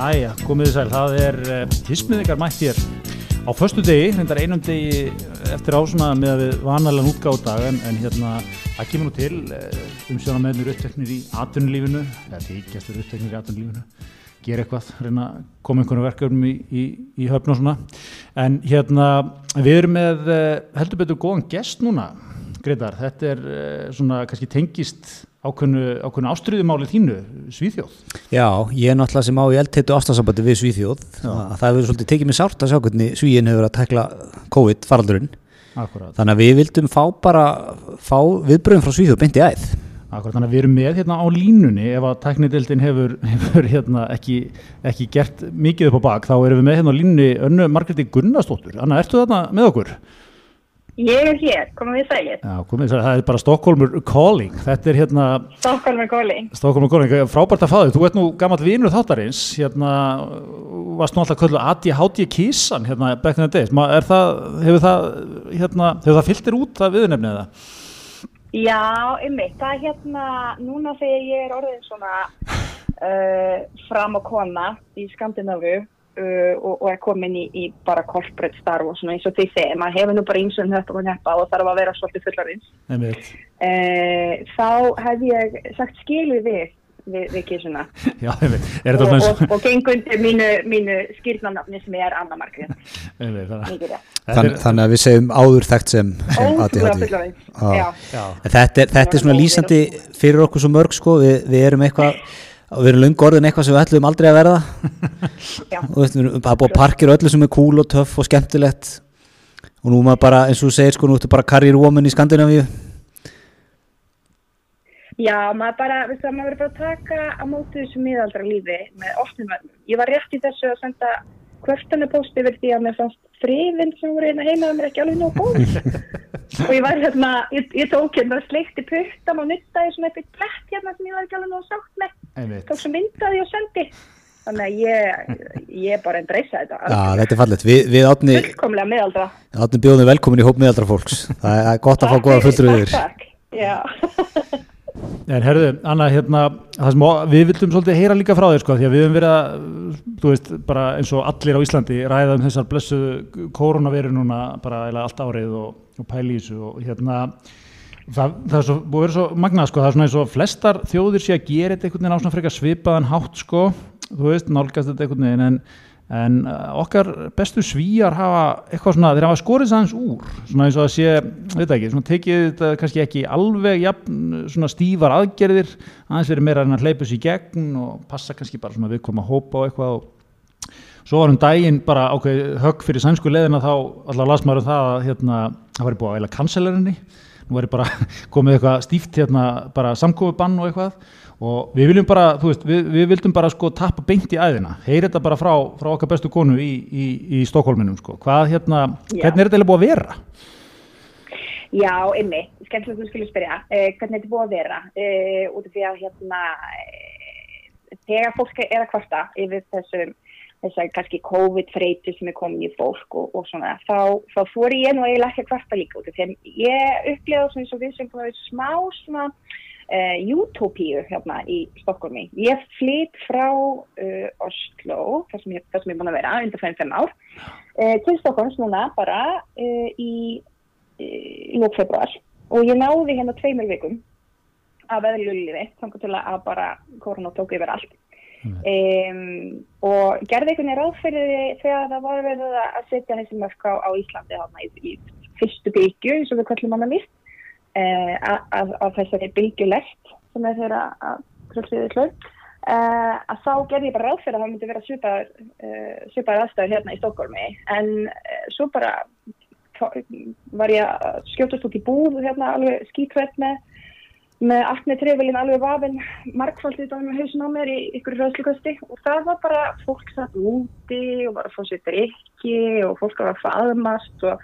Jæja, komið þið sæl, það er uh, hismiðingar mætt hér á förstu degi, hrindar einum degi eftir ásuna með að við vanalega útgáðdag en, en hérna, það kemur nú til uh, umsjóna meðnur uppteknir í atvinnulífinu, eða tíkjastur uppteknir í atvinnulífinu, gera eitthvað, reyna koma einhvern verkefnum í, í, í höfn og svona, en hérna við erum með uh, heldur betur góðan gest núna, Gretar, þetta er uh, svona kannski tengist ákveðnu, ástriðumáli þínu, Svíþjóð. Já, ég er náttúrulega sem á í eldteitu ástafsambandi við Svíþjóð. Það, það hefur svolítið tekið mér sárt að sjá hvernig Svíin hefur að tekla COVID-faraldurinn. Þannig að við vildum fá bara, fá viðbröðum frá Svíþjóð beint í æð. Akkurat, þannig að við erum með hérna á línunni ef að teknidildin hefur, hefur hérna ekki, ekki gert mikið upp á bak, þá erum við með hérna á línunni önnu Margreti Gunnarsdóttur. Anna, ertu þarna með okkur? Ég er hér, komum við sælir. Já, komið, það er bara Stokkólmur Calling. Þetta er hérna... Stokkólmur Calling. Stokkólmur Calling, frábært að fá þig. Þú ert nú gammal vinur þáttarins, hérna, varst nú alltaf kölluð ADHD kísan, hérna, back in the days. Ma, er það, hefur það, hérna, hefur það fyllt þér út það viðnefnið það? Já, ymmið, það er hérna, núna þegar ég er orðin svona uh, fram á kona í Skandinavu, Uh, og, og er komin í, í bara corporate starf og svona eins og því þegar maður hefur nú bara einsum þetta og neppa og þarf að vera svolítið fullarins uh, þá hef ég sagt skilu við við, við kísuna Já, og, og, og geng undir mínu, mínu skýrnarnafni sem er Anna Margrét. Þann, Þannig að við segjum áður þekkt sem, sem ADHD Þetta er, þetta er svona lýsandi fyrir okkur svo mörg sko, við, við erum eitthvað og við erum lungu orðin eitthvað sem við ætlum aldrei að verða. Og veist, við erum bara parkir öllu sem er cool og töff og skemmtilegt. Og nú maður bara, eins og þú segir sko, nú ertu bara karriérwoman í Skandinavíu. Já, maður bara, við það maður verður bara að taka á mótu þessu miðaldra lífi með opnum verðum. Ég var rétt í þessu að senda kvörtunapósti verði því að mér fannst frifinn sem voru hérna heima að mér ekki alveg nóg góð. Og ég var hérna, ég, ég tók hérna sleikti puttam og nuttaði svona eitthvað plett hérna sem ég var ekki alveg nóg sátt með tók svo myndaði og sendi? Þannig að ég, ég bara breysa þetta. Já, þetta er fallet, við, við átni fullkomlega miðaldra. Átni bjóðum velkomin í hóp miðaldra fólks. Það er gott að fá góða fulltrúður Já. En herðu, Anna, hérna, sem, við vildum svolítið heyra líka frá þér sko, því að við höfum verið að, þú veist, bara eins og allir á Íslandi ræða um þessar blessu koronaviru núna bara eða allt árið og, og þessu og hérna, það, það er svo, búið að vera svo magnað sko, það er svona eins og flestar þjóðir sé að gera þetta einhvern veginn á svona frekar svipaðan hátt sko, þú veist, nálgast þetta einhvern veginn en en okkar bestu svíjar hafa eitthvað svona, þeir hafa skorið sæðans úr. Svona eins og að sé, veit ekki svona tekið þetta kannski ekki alveg jafn, svona stífar aðgerðir aðeins verið meira en að hleypa sér í gegn og passa kannski bara svona viðkoma hópa og eitthvað. Og svo var um daginn bara ákveð högg fyrir sænsku leðina þá allar las maður um það að hérna, það væri búið að eila kanselerinni nú væri bara komið eitthvað stíft hérna bara samkofubann og eitthvað. Og við viljum bara, þú veist, við, við vildum bara sko tappa beint í æðina, heyri þetta bara frá, frá okkar bestu konu í, í, í Stokkólminum sko, hvað hérna, Já. hvernig er þetta búið að vera? Já, ymmi, skemmtilega þú skulle spyrja, eh, hvernig er þetta búið að vera, eh, út af því að hérna, eh, þegar fólk er að kvarta yfir þessum, þessar kannski COVID-freytu sem er komin í fólk og, og svona, þá, þá fór ég nú eiginlega ekki að kvarta líka út að ég upplifa svona eins og við sem búin að smá svona, Uh, Utopíu hérna í Stokkólmi. Ég flytt frá uh, Oslo, þar sem ég er búin að vera undir 5-5 ár, uh, til Stokkólms núna bara í, í lók februar og ég náði hérna tveimur vikum af eðlulliði, þannig til að bara korona tók yfir allt. Um, og gerði einhvern veginn ráðferði þegar það var verið að setja þessi mörk á, á Íslandi hérna í, í fyrstu byggju, eins og við kallum hann að Uh, af, af þessari bylgjulegt sem er þeirra að kröldriðið hlur uh, að þá gerði ég bara ráð fyrir að það myndi vera svipar, uh, svipar aðstæður hérna í Stokkólmi en svo bara var ég að skjótast út í búð hérna alveg skítrætt með með með trefilinn alveg vafinn markfaldið á hausin á mér í ykkur rauðslukasti og það var bara fólk satt úti og bara fór sér drikki og fólk var að faðmast og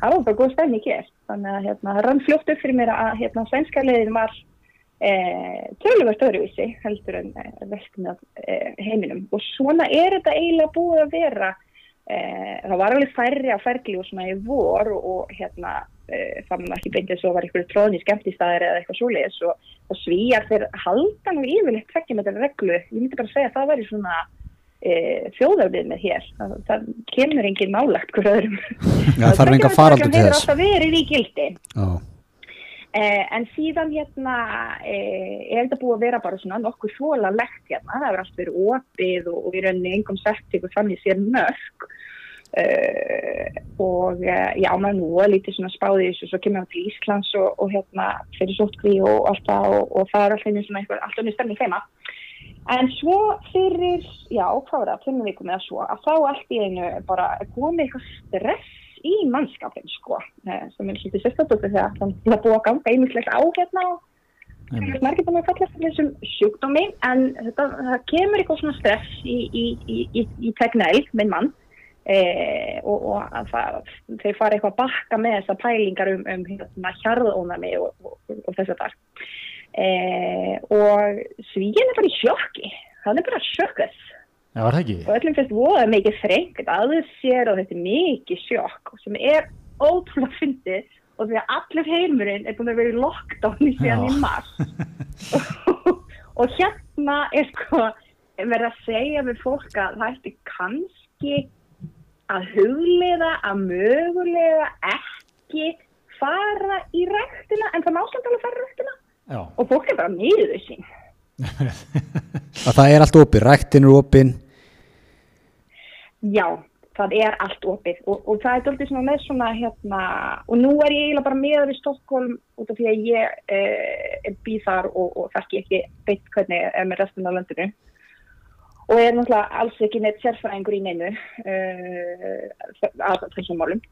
það var bara góð stefni gert þannig að hérna, rann fljótt upp fyrir mér að hérna, svenska leiðin var e, töluvert öðruvísi heldur en e, vestin af e, heiminum. Og svona er þetta eiginlega búið að vera. Það var alveg færri að fergli og svona í vor og, og hérna það var ekki beintið svo var einhverju tróðni skemmtistæðir eða eitthvað svoleiðis og, og svíjar þeir haldan og yfirleitt tvekki með þetta reglu, ég myndi bara segja að það væri svona e, þjóðarvið með hér. Það, það kemur engin nálagt hver öðrum. Já, það þarf enga faraldur til þess. það er verið í gildi. Eh, en síðan hérna eh, er þetta búið að vera bara svona nokkuð svolalegt hérna, það er allt verið opið og, og við erum engum sett ykkur þannig sér mörg Uh, og uh, já, maður nú er lítið svona spáðið þessu, svo kemur við til Íslands og, og hérna fyrir sótkví og allt það og, og það er alltaf einu svona eitthvað, alltaf einu stærni þeima En svo fyrir, já, hvað var það, fimmum vikum eða svo, að þá allt í einu bara komið eitthvað stress í mannskapin, sko, eh, sem er svolítið sérstaklega þegar það búið að ganga einmislegt á hérna og það er margir búin að falla fyrir þessum sjúkdómi, en þetta, það kemur eitthvað svona stress í, í, í, í með eh, og, og það, þeir fara eitthvað að bakka með þessa pælingar um, um hérna hjarðónami og, og, og þess að það. Eh, og svíin er bara í sjokki hann er bara sjokkast Já, ekki? Og öllum finnst voða mikið þrengt aðeins sér og þetta er mikið sjokk sem er ótrúlega fyndið og því að allir heimurinn er búin að vera í lockdown í síðan í mars og, hérna er sko verið að segja við fólk að það ætti kannski að huglega að mögulega ekki fara í rættina en það má samt alveg fara í rættina og fólk er bara nýðuð sín. Það er allt opið, rættin er opið Já, það er allt opið. Og, og það er doldið svona með svona hérna, og nú er ég eiginlega bara með við Stokkólm út af því að ég eh, býð þar og, og þekki ekki beitt hvernig er með restin af landinu og er náttúrulega alls ekki neitt sérfæðingur í neinu uh, að þessum málum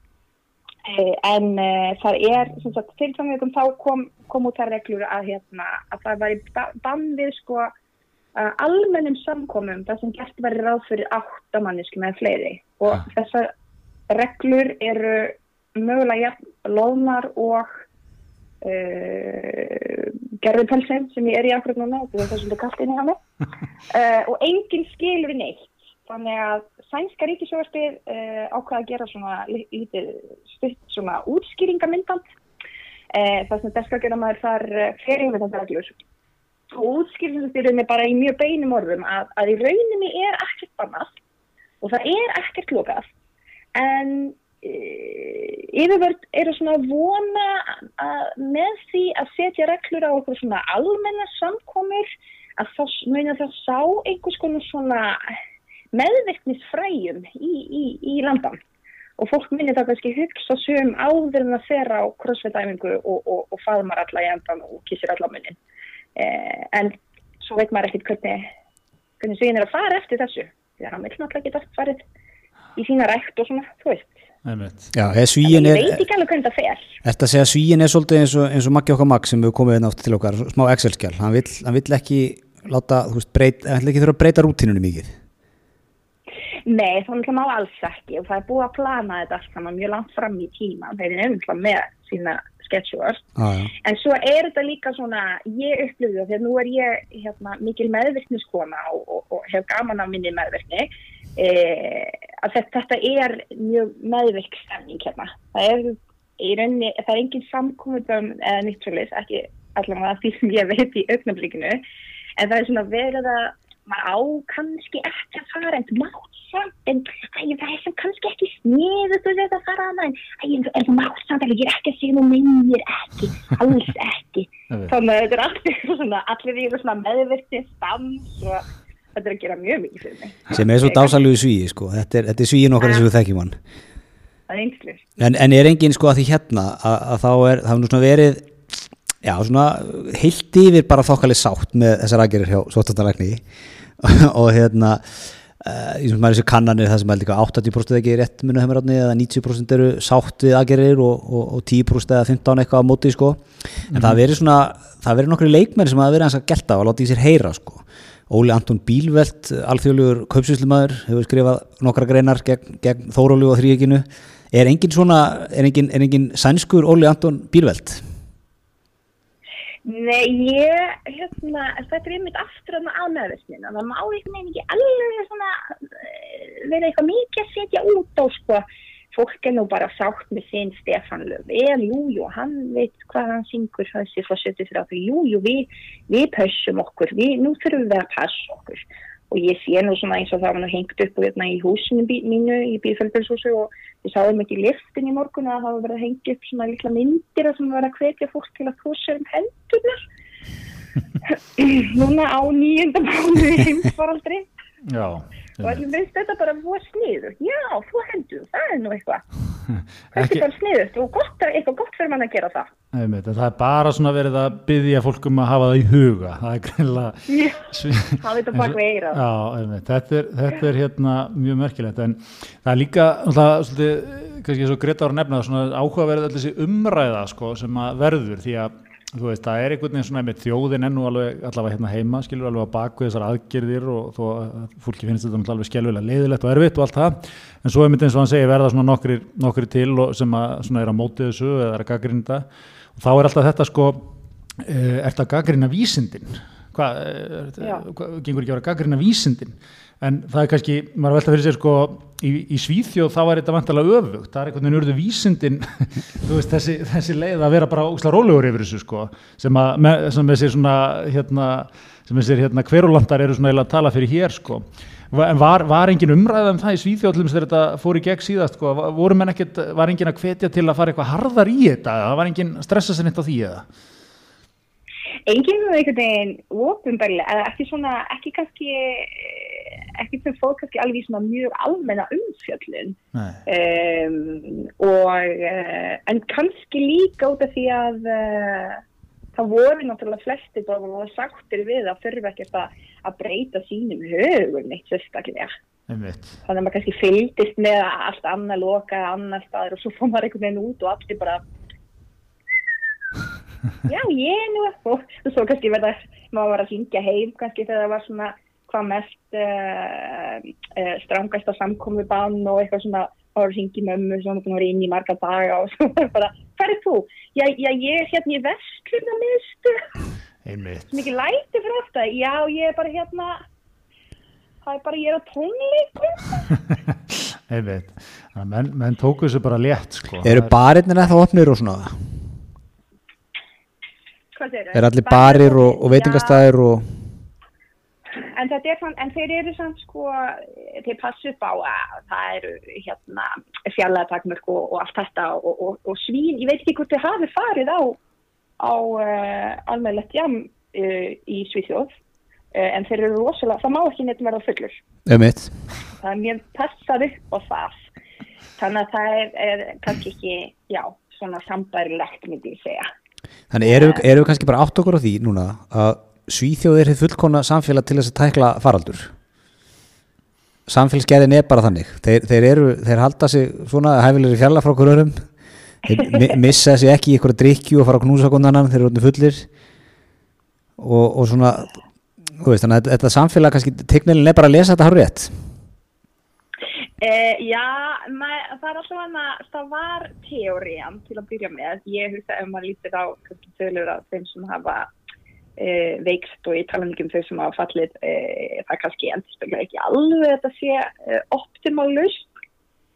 Eh, en uh, það er, sem sagt, fyrir samveikum þá kom, kom út þær reglur að, hérna, að það var í bann við sko almennum samkomum það sem gert verið ráð fyrir áttamanniski með fleiri og ah. þessar reglur eru mögulega lónar og uh, gerðupelsinn sem ég er í akkurat núna og það er svolítið kallt inn í hana og enginn skilur neitt Þannig að sænska ríkisjóðarspil uh, eh, ákvaða að gera svona lítið stutt svona útskýringamindand. Uh, það sem að maður þar uh, fyrir yfir þetta reglur. Og útskýringamindand er bara í mjög beinum orðum að, að í rauninni er ekkert bannast og það er ekkert lókað. En yfirvörd eru svona vona að með því að setja reglur á okkur svona almenna samkomur að þá muni það sá einhvers konar svona meðvirknisfræjum í, í, í landan og fólk minnir það kannski hugsa sögum áður en að þeirra á crossfit-æfingu og, og, og faðmar alla í endan og kissir alla munnin eh, en svo veit maður ekkert hvernig hvernig sögin er að fara eftir þessu því að hann vil náttúrulega geta farið í sína rækt og svona, þú veist Já, svíin er, ég veit ekki alveg hvernig það fer. Þetta segja svíin er svolítið eins og, eins og Maggi okkar Magg sem við komum við náttúrulega til okkar smá Excel-skjál, hann vill, hann vill ekki láta, þú veist, breyta, hann vill ekki þurfa að breyta rútinunum mikið. Nei, þannig að má alls ekki og það er búið að plana þetta alls saman mjög langt fram í tíma þeir eru nefnilega með sína sketsjúar ah, en svo er þetta líka svona ég upplöfu það þegar nú er ég hérna, mikil meðvirkniskona og, og, og hef gaman á minni meðvirkni e, að þetta, þetta er mjög meðvirkstæning hérna. Það er, rauninni, það er engin samkomundum eða nýtt svolítið ekki allavega því sem ég veit í auknablikinu en það er svona verið að maður á kannski ekki að fara en mátt samt en það er sem kannski ekki sniðu þú veist að fara að það en, en þú mátt samt en ég er ekki að segja nú meðir ekki, alls ekki. Þannig að þetta er allir svona allir svona meðverkti stams og þetta er að gera mjög mikið fyrir mig sem er svo dásalugu svíi sko þetta er, er svíin okkar að við þekkjum hann það er einsklir en, en er engin sko að því hérna að, að þá er, það er nú svona verið já svona heilt yfir bara þokkalið sátt með þessar aðgerir hjá Svotandalækni og hérna Uh, í þessu kannanir það sem er líka 80% ekki rétt munu heimaráðni eða 90% eru sátt við aðgerir og, og, og 10% eða 15% eitthvað á móti sko. en mm -hmm. það veri svona það veri nokkru leikmenn sem hafa verið hans að gelta og láta í sér heyra sko. Óli Anton Bílveld alþjóðlugur kaupsvíslumadur hefur skrifað nokkra greinar gegn, gegn Þórólu og Þrýeginu er engin svona er engin, er engin sænskur Óli Anton Bílveld? Nei, ég, hérna, þetta er einmitt aftur á meðvistinu og það má einhvern veginn ekki alveg svona eh, vera eitthvað mikið að setja út á sko, fólk er nú bara sátt með sín Stefan Löfven, jú, jú, hann veit hvað hann syngur þessi fórsetið fyrir að jú, jú, við, við pössum okkur, við, nú þurfum við að passa okkur. Og ég sé nú svona eins og það var nú hengt upp hérna, í húsinu mínu í bíðfælbjörnshúsu og ég sáði mikið liftin í morgun að það var verið að hengja upp svona líkla myndir að það var að hvetja fólk til að sér um hendurnar. Núna á nýjönda mánu heimsvaraldri Já og allir veist þetta bara búið sniður já, þú hendur, það er nú eitthvað. Þetta er bara sniður og gott, eitthvað gott fyrir mann að gera það. Einmitt, það er bara svona verið að byggja fólkum að hafa það í huga. Það er greinlega það þetta, þetta er hérna mjög merkilegt en það er líka alltaf, svolítið, kannski svo Greta var að nefna það áhugaverð allir þessi umræða sko, sem að verður því að þú veist, það er einhvern veginn svona með þjóðin ennú alveg, allavega hérna heima, skilur alveg á baku þessar aðgerðir og þó að fólki finnst þetta alveg skjálfilega leiðilegt og erfitt og allt það, en svo er myndið eins og hann segir verða svona nokkri, nokkri til sem að, er að mótið þessu eða er að gaggrinda og þá er alltaf þetta sko, er þetta að gaggrina vísindin? Hvað, hva, gengur ekki að vera gaggrina vísindin? En það er kannski, maður velta fyrir sér sko í, í Svíþjóð þá er þetta vantilega öfugt, það er einhvern veginn urðu vísindin veist, þessi, þessi leið að vera bara óslar rólegur yfir þessu sko sem að með, sem þessi svona hérna, sem þessi hérna hverulandar eru svona að tala fyrir hér sko. En var, var engin umræða um það í Svíþjóðlum þegar þetta fór í gegn síðast sko, voru menn ekkert, var engin að hvetja til að fara eitthvað harðar í þetta, var engin stressa sér neitt á því eða? Engin einhvern veginn ofinbarlega, ekki svona, ekki kannski ekki fyrir fólk kannski alveg í svona mjög almenna umfjöllun. Um, og uh, en kannski líka út af því að uh, það voru náttúrulega flesti bara og sagtir við að þurfa ekkert að, að breyta sínum högur neitt sérstaklega. Þannig að maður kannski fylgist með allt annað loka annar staður og svo fór maður einhvern veginn út og allir bara já ég nú og svo kannski verða maður var að syngja heim kannski þegar það var svona hvað mest uh, uh, strangast að samkomi bann og eitthvað svona og hringi mömmu sem var inn í marga daga og svo bara, hvað er þú? Já, já ég er hérna í vestluna mistu sem ekki læti fyrir ofta já, ég er bara hérna það er bara, ég er á tónleikum einmitt menn, menn tóku þessu bara létt sko. eru barinnir eða það opnir og svona? hvað er það? er allir barir og, og veitingastæðir og en þetta er svona, en þeir eru svona sko, þeir passu upp á að það eru hérna fjallatakmörk og, og allt þetta og, og, og svín, ég veit ekki hvort þið hafi farið á, á uh, almeðlegt jam uh, í Svíþjóð uh, en þeir eru rosalega, það má ekki neitt verða fullur. Ömmitt. Það er mjög passað upp á það. Þannig að það er, er kannski ekki, já, svona sambærilegt myndi ég segja. Þannig eru er við kannski bara átt okkur á því núna að Svíþjóð er fullkona samfélag til þess að tækla faraldur. Samfélagsgerðin er bara þannig. Þeir, þeir, eru, þeir halda sig svona hæfilegri fjalla frá okkur örum þeir missa sig ekki í ykkur að drikju og fara að knúsa kondanan þeir eru orðinu fullir. Og, og svona veist, þannig að þetta samfélag kannski teknilin er bara að lesa þetta hár rétt Uh, já, mað, það er alltaf hana, það var teóriðan til að byrja með. Ég hugsa ef maður lítir á þölur af þeim sem hafa e, veikst og ég tala um þau sem hafa fallið e, það kannski endur ekki alveg þetta sé e, optimálust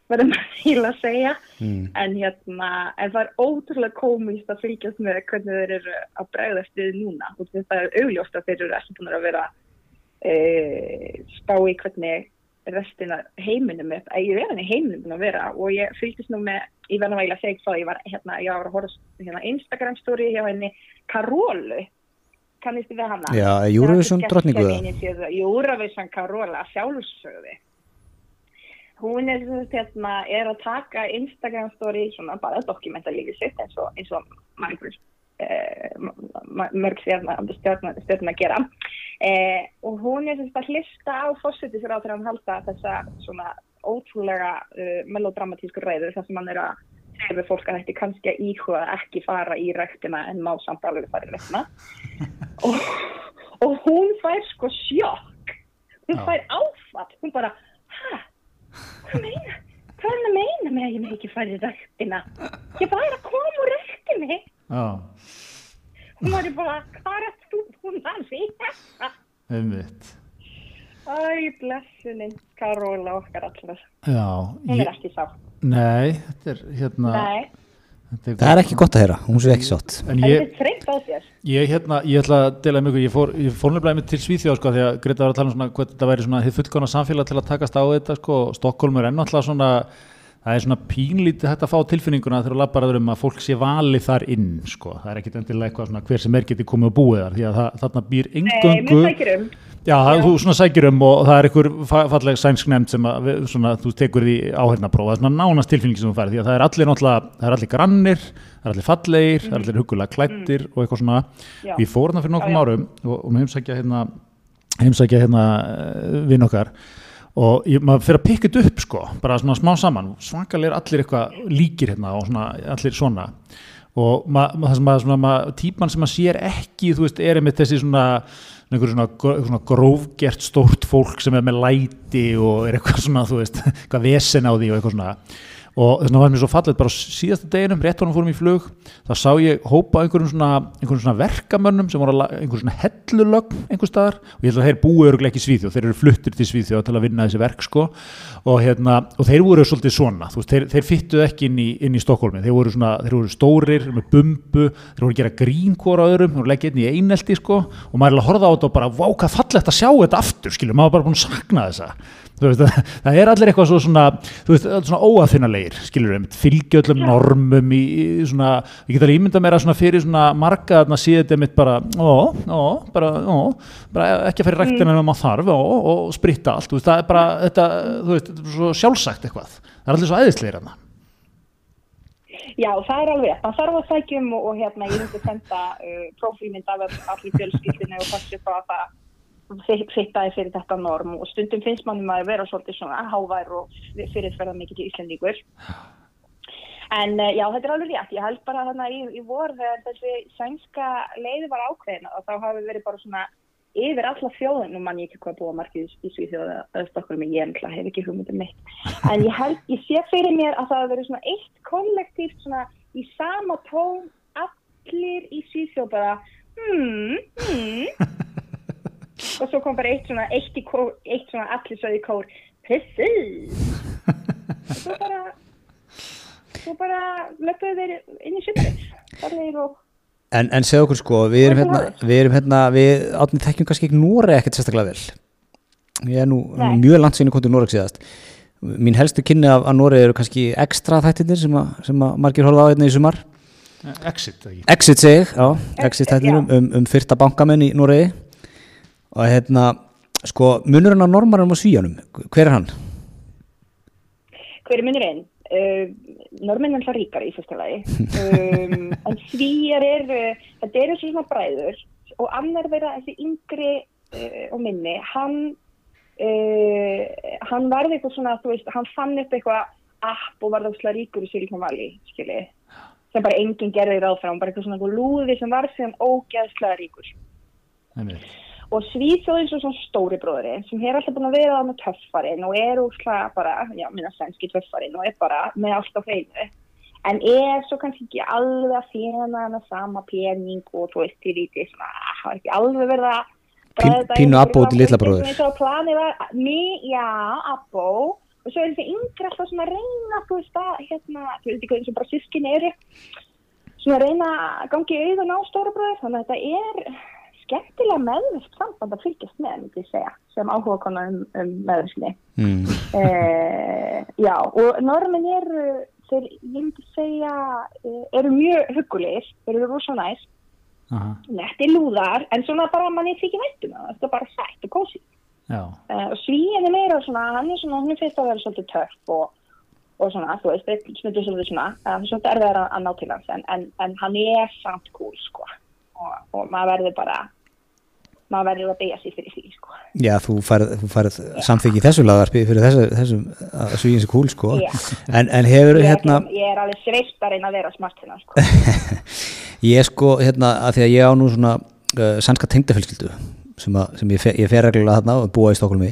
verður maður til að segja. Mm. en hérna en það er ótrúlega komist að fylgjast með hvernig þeir eru að bregðast við núna. Og þetta er augljóst að þeir eru ekki búin að vera spá í hvernig restina heiminum er, ég er henni heiminum búin að vera. Og ég fylgist nú með ég verði að segja það, ég var hérna, ég var að horfa hérna Instagram story hjá henni Karólu kannistu við hana Já, Júruvísson drotningu Júruvísson Karola sjálfsögði hún er, hérna, er að taka Instagram story svona bara dokumenta lífið sitt eins og, eins og mörg eh, mörg stjórn að gera. Eh, og hún er að hlista á þegar hann halda þessa svona ótrúlega uh, melodramatísku reyður þar sem hann er að segja við fólk að þetta kannski að íhuga ekki fara í rættina en má samt alveg fara í rættina og, og hún fær sko sjokk. Hún fær áfatt hún bara, hæ, hvað meina hvað er meina með að ég með ekki fara í rættina ég var að koma úr rættinni hún var bara, hvað er þú búin að vera? Umvitt Æ, blessuninn, Karóla okkar allar. Já. Hún er ekki sátt. Nei, þetta er hérna Nei. Þetta er, það er ekki gott að heyra, hún sé ekki sátt En ég, það er þreytt á þér Ég, hérna, ég ætla að dela mjög, ég fór, fór nefnilega með til Svíþjóð sko því að Greta var að tala um svona hvað þetta væri svona þið fullkona samfélag til að takast á þetta sko og Stokkólm er ennáttúrulega svona það er svona pínlítið hægt að fá tilfinninguna þegar þú lappar að vera um að fólk sé valið þar inn sko, það er ekkit endilega eitthvað svona hver sem er getið komið og búið þar því að það, þarna býr engöngu Nei, Já, það, þú svona sækir um og það er einhver falleg sænsk nefnd sem að, svona, þú tekur því áhengapróf, það er svona nánast tilfinningi sem þú færði því að það er allir náttúrulega, það er allir grannir, það er allir fallegir, mm. það er allir hugulega klættir mm. og eitthvað svona. Já. Við fórum það fyrir nokkrum árum og, og heimsækja hérna, heimsækja hérna eh, og ég, maður fyrir að pikka þetta upp sko, bara svona smá saman, svakalega er allir eitthvað líkir hérna og svona, allir svona. Og maður, það sem maður, svona, típan sem maður sér ekki, þú veist, er einmitt þessi svona einhver svona, svona grófgert stórt fólk sem er með læti og er eitthvað svona, þú veist, eitthvað vesen á því og eitthvað svona og þess vegna var mér svo fallet bara síðasta deginum, rétt honum fórum í flug þá sá ég hópa einhverjum svona, einhverjum svona verkamönnum sem voru einhverjum svona hellulögn einhver staðar. Og ég held að þeir búi öruglega ekki Svíþjóð, þeir eru fluttir til Svíþjóð til að vinna þessi verk sko. Og, hérna, og þeir voru svolítið svona, veist, þeir, þeir fyttuð ekki inn í, inn í Stokkólmi, þeir voru, svona, þeir voru stórir með bumbu, þeir voru að gera grín hvora öðrum, þeir voru leggja inn í einelti sko. Og maður er að horfa á þetta og bara, vá hvað fallegt að sjá þetta aftur, skilur, maður bara búin að sakna þessa Veist, það er allir eitthvað svo svona, veist, svona óafinnalegir skilur við, fylgjöldum normum í, í svona, ég get alveg ímynda mér að fyrir svona marga að síða þetta mitt bara, ó, ó, bara, ó bara ekki að fyrir ræktina mm. en maður þarf ó, og spritta allt, veist, það er bara þetta, þú veist, er svo sjálfsagt eitthvað. Það er allir svo æðisleir hérna Já, það er alveg, það þarf að sækjum og, og hérna ég myndi senda uh, profílmynd af allir fjölskyldinu og passu á það fittaði fyrir þetta norm og stundum finnst mannum að vera svolítið svona hávær og fyrirferða mikið til Íslandíkur en uh, já þetta er alveg rétt. Ég held bara þarna í, í vor þegar þessi sænska leiði var ákveðin og þá hafi verið bara svona yfir alla þjóðin og mann ég ekki hvað búa margir í Svíþjóða eða Stokkólum ég ennla hef ekki hugmyndið mitt en ég held, ég sé fyrir mér að það hafi verið svona eitt kollektíft svona í sama tón allir í Svíþjóða bara hmm, hmm og svo kom bara eitt svona eitt, kór, eitt svona allir sögði kór precis og svo bara svo bara lögðuðu þeir inn í sjöfnir En, en segð okkur sko við erum hérna, við erum hérna við átnum þekkjum kannski ekki Nóra ekkert sérstaklega vel. Ég er nú Nei. mjög langt síðan í kontur Nóra síðast. Mín helstu kynni af að Nóra eru kannski ekstra þættinir sem, a, sem að margir horfa á einna hérna í sumar. Exit, Exit seg, já, Exit þættinir um, um fyrta bankamenn í Nóraði og hérna sko munurinn á normarum og svíjanum hver er hann? Hver er munurinn? Uh, normin er alltaf ríkar í fyrsta lagi um, en svíjar er uh, þetta eru svona bræður og annar vera þessi yngri uh, og minni hann uh, hann varði eitthvað svona veist, hann fann upp eitthvað app og varði alltaf ríkur í Silicon Valley skilji sem bara enginn gerði ráð frá bara eitthvað svona lúði sem var sem ógæðslega ríkur Nei, og Svíþjóð eins og svona stóri bróðri sem hefur alltaf búin að vera með töffarinn og er úrslega bara, já, minna svenski töffarinn og er bara með allt á hreinu. En er svo kannski ekki alveg að finna hana sama pening og þú veist, til lítið svona, það er ekki alveg verið að Pínu Abbo til litla bróður. já, Abbo. Og svo er þessi yngre alltaf svona að reyna þú veist að, hérna, þú veist ekki eins og bara sískin eru svona að reyna að gangi auðan á stóra bróður. Þannig að þetta er skemmtilega meðvirkt samband að fylgjast með, myndi ég segja, sem áhuga konar um, um meðvirkni. Mm. Eh, já, og normin eru, þeir, ég myndi segja, eh, eru mjög hugulegir, eru rosa næst, netti lúðar, en svona bara manni þykir veitum það, þetta er bara sætt og kósið. Eh, og svíðin er meira svona, hann er svona, hann er fyrst að vera svolítið törf og og svona, þú veist, smittur svolítið svona, það er svona erðið að ná til hans, en, en, en hann er samt cool, sko, og, og maður verður bara maður verður að beigja sér fyrir því sko. Já, þú farið fær samþyggi þessu lagarpi fyrir þessu, þessu að svíðin sér kúl sko. En, en hefur ég, hérna Ég er alveg sveitt að reyna að vera smart hérna sko. Ég sko hérna að því að ég á nú svona uh, sannska tengdafélskildu sem, að, sem ég, fer, ég fer reglulega hérna og búa í Stokkólmi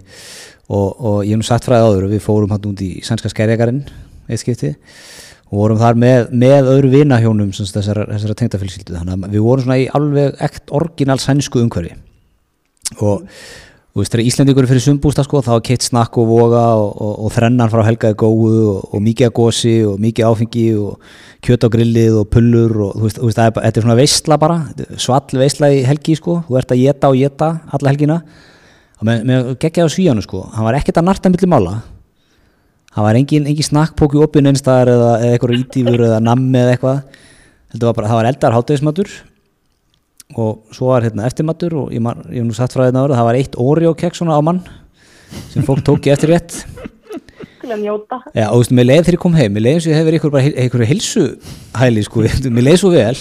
og, og ég hef nú sagt fræðið áður við fórum hérna út í sannska skærjagarinn eitt skipti og vorum þar með, með öðru vinahjónum þessara, þessara tengdafélskildu þannig að við vorum svona í alveg ekt orginal sænsku umhverfi og, Þú veist, þegar Íslandíkur fyrir sumbústa sko, þá keitt snakk og voga og, og, og þrennan frá helgaði góðu og, og mikið að gósi og mikið áfengi og kjöt á grillið og pullur og þú veist, þú veist þetta er svona veistla bara, svall veistla í helgi sko, þú ert að geta og geta alla helgina. Og með, geggjaðu svíjánu sko, hann var ekkert að narta millir mála, hann var engin, engin snakkpóki opinn einstæðar eða, eitthvað ítífur eða nammi eða eitthvað, þetta var bara, það var eldar hátæðismatur og svo var hérna eftirmattur og ég hef nú satt frá þetta ára það var eitt Oreo keks svona á mann sem fólk tók í eftir rétt til að njóta. Já, og þú veist, mér leiði þegar ég kom heim mér leiði eins og ég hef verið einhver, einhverju hilsuhæli sko, mér leiði svo vel.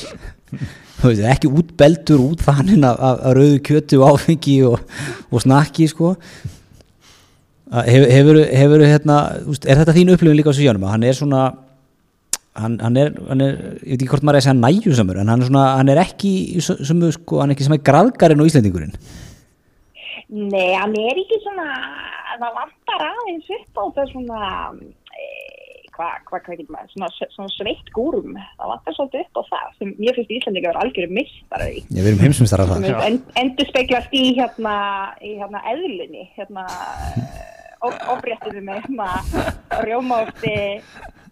Þú veist, ekki útbeldur út þannig af rauðu kjötu og áfengi og, og snakki sko. Hefur, hefur, hefur hérna, er þetta þín upplifin líka á þessu jönum að hann er svona hann, hann, er, hann er, ég veit ekki hvort maður er að segja næjusamur, en hann er, svona, hann er ekki sem, sko, hann er ekki sem er graðgarinn og Íslandingurinn Nei, hann er ekki svona það vantar aðeins upp á það svona eh, hvað hva, hva getur maður, svona, svona sveitt gúrum. Það vantar svolítið upp á það sem ég finnst Íslandingar er algjörðu mistar í. Já, við erum heimsmyndstar af það en, Endur speglast í hérna í hérna eðlunni hérna ofréttinu með hérna rjómátti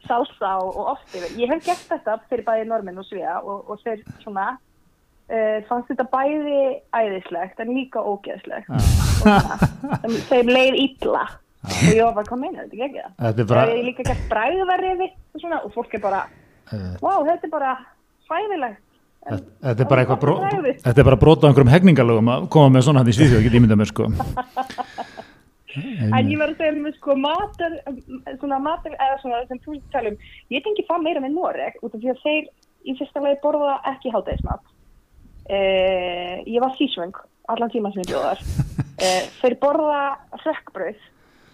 salsa og, og oft yfir. Ég hef gert þetta fyrir bæði normin og sviða og, og þeir svona uh, fannst þetta bæði æðislegt en líka ógeðslegt og þeim leið ítla og ég var bara, hvað meina þetta, ekki það? Er. Það er líka gert bræðverði og svona og fólk er bara, wow, þetta er bara fæðilegt. Þetta er bara bró, þetta er bara brot á einhverjum hegningalögum að koma með svona hann í svíðjóð, ekki ímynda mér sko. en ég var að segja um sko matur svona matur eða svona sem þú talum ég tengi það meira með Noreg út af því að þeir í fyrsta lagi borða ekki hátægismat uh, ég var sísvöng allan tíma sem ég bjóðar uh, þeir borða rökkbröð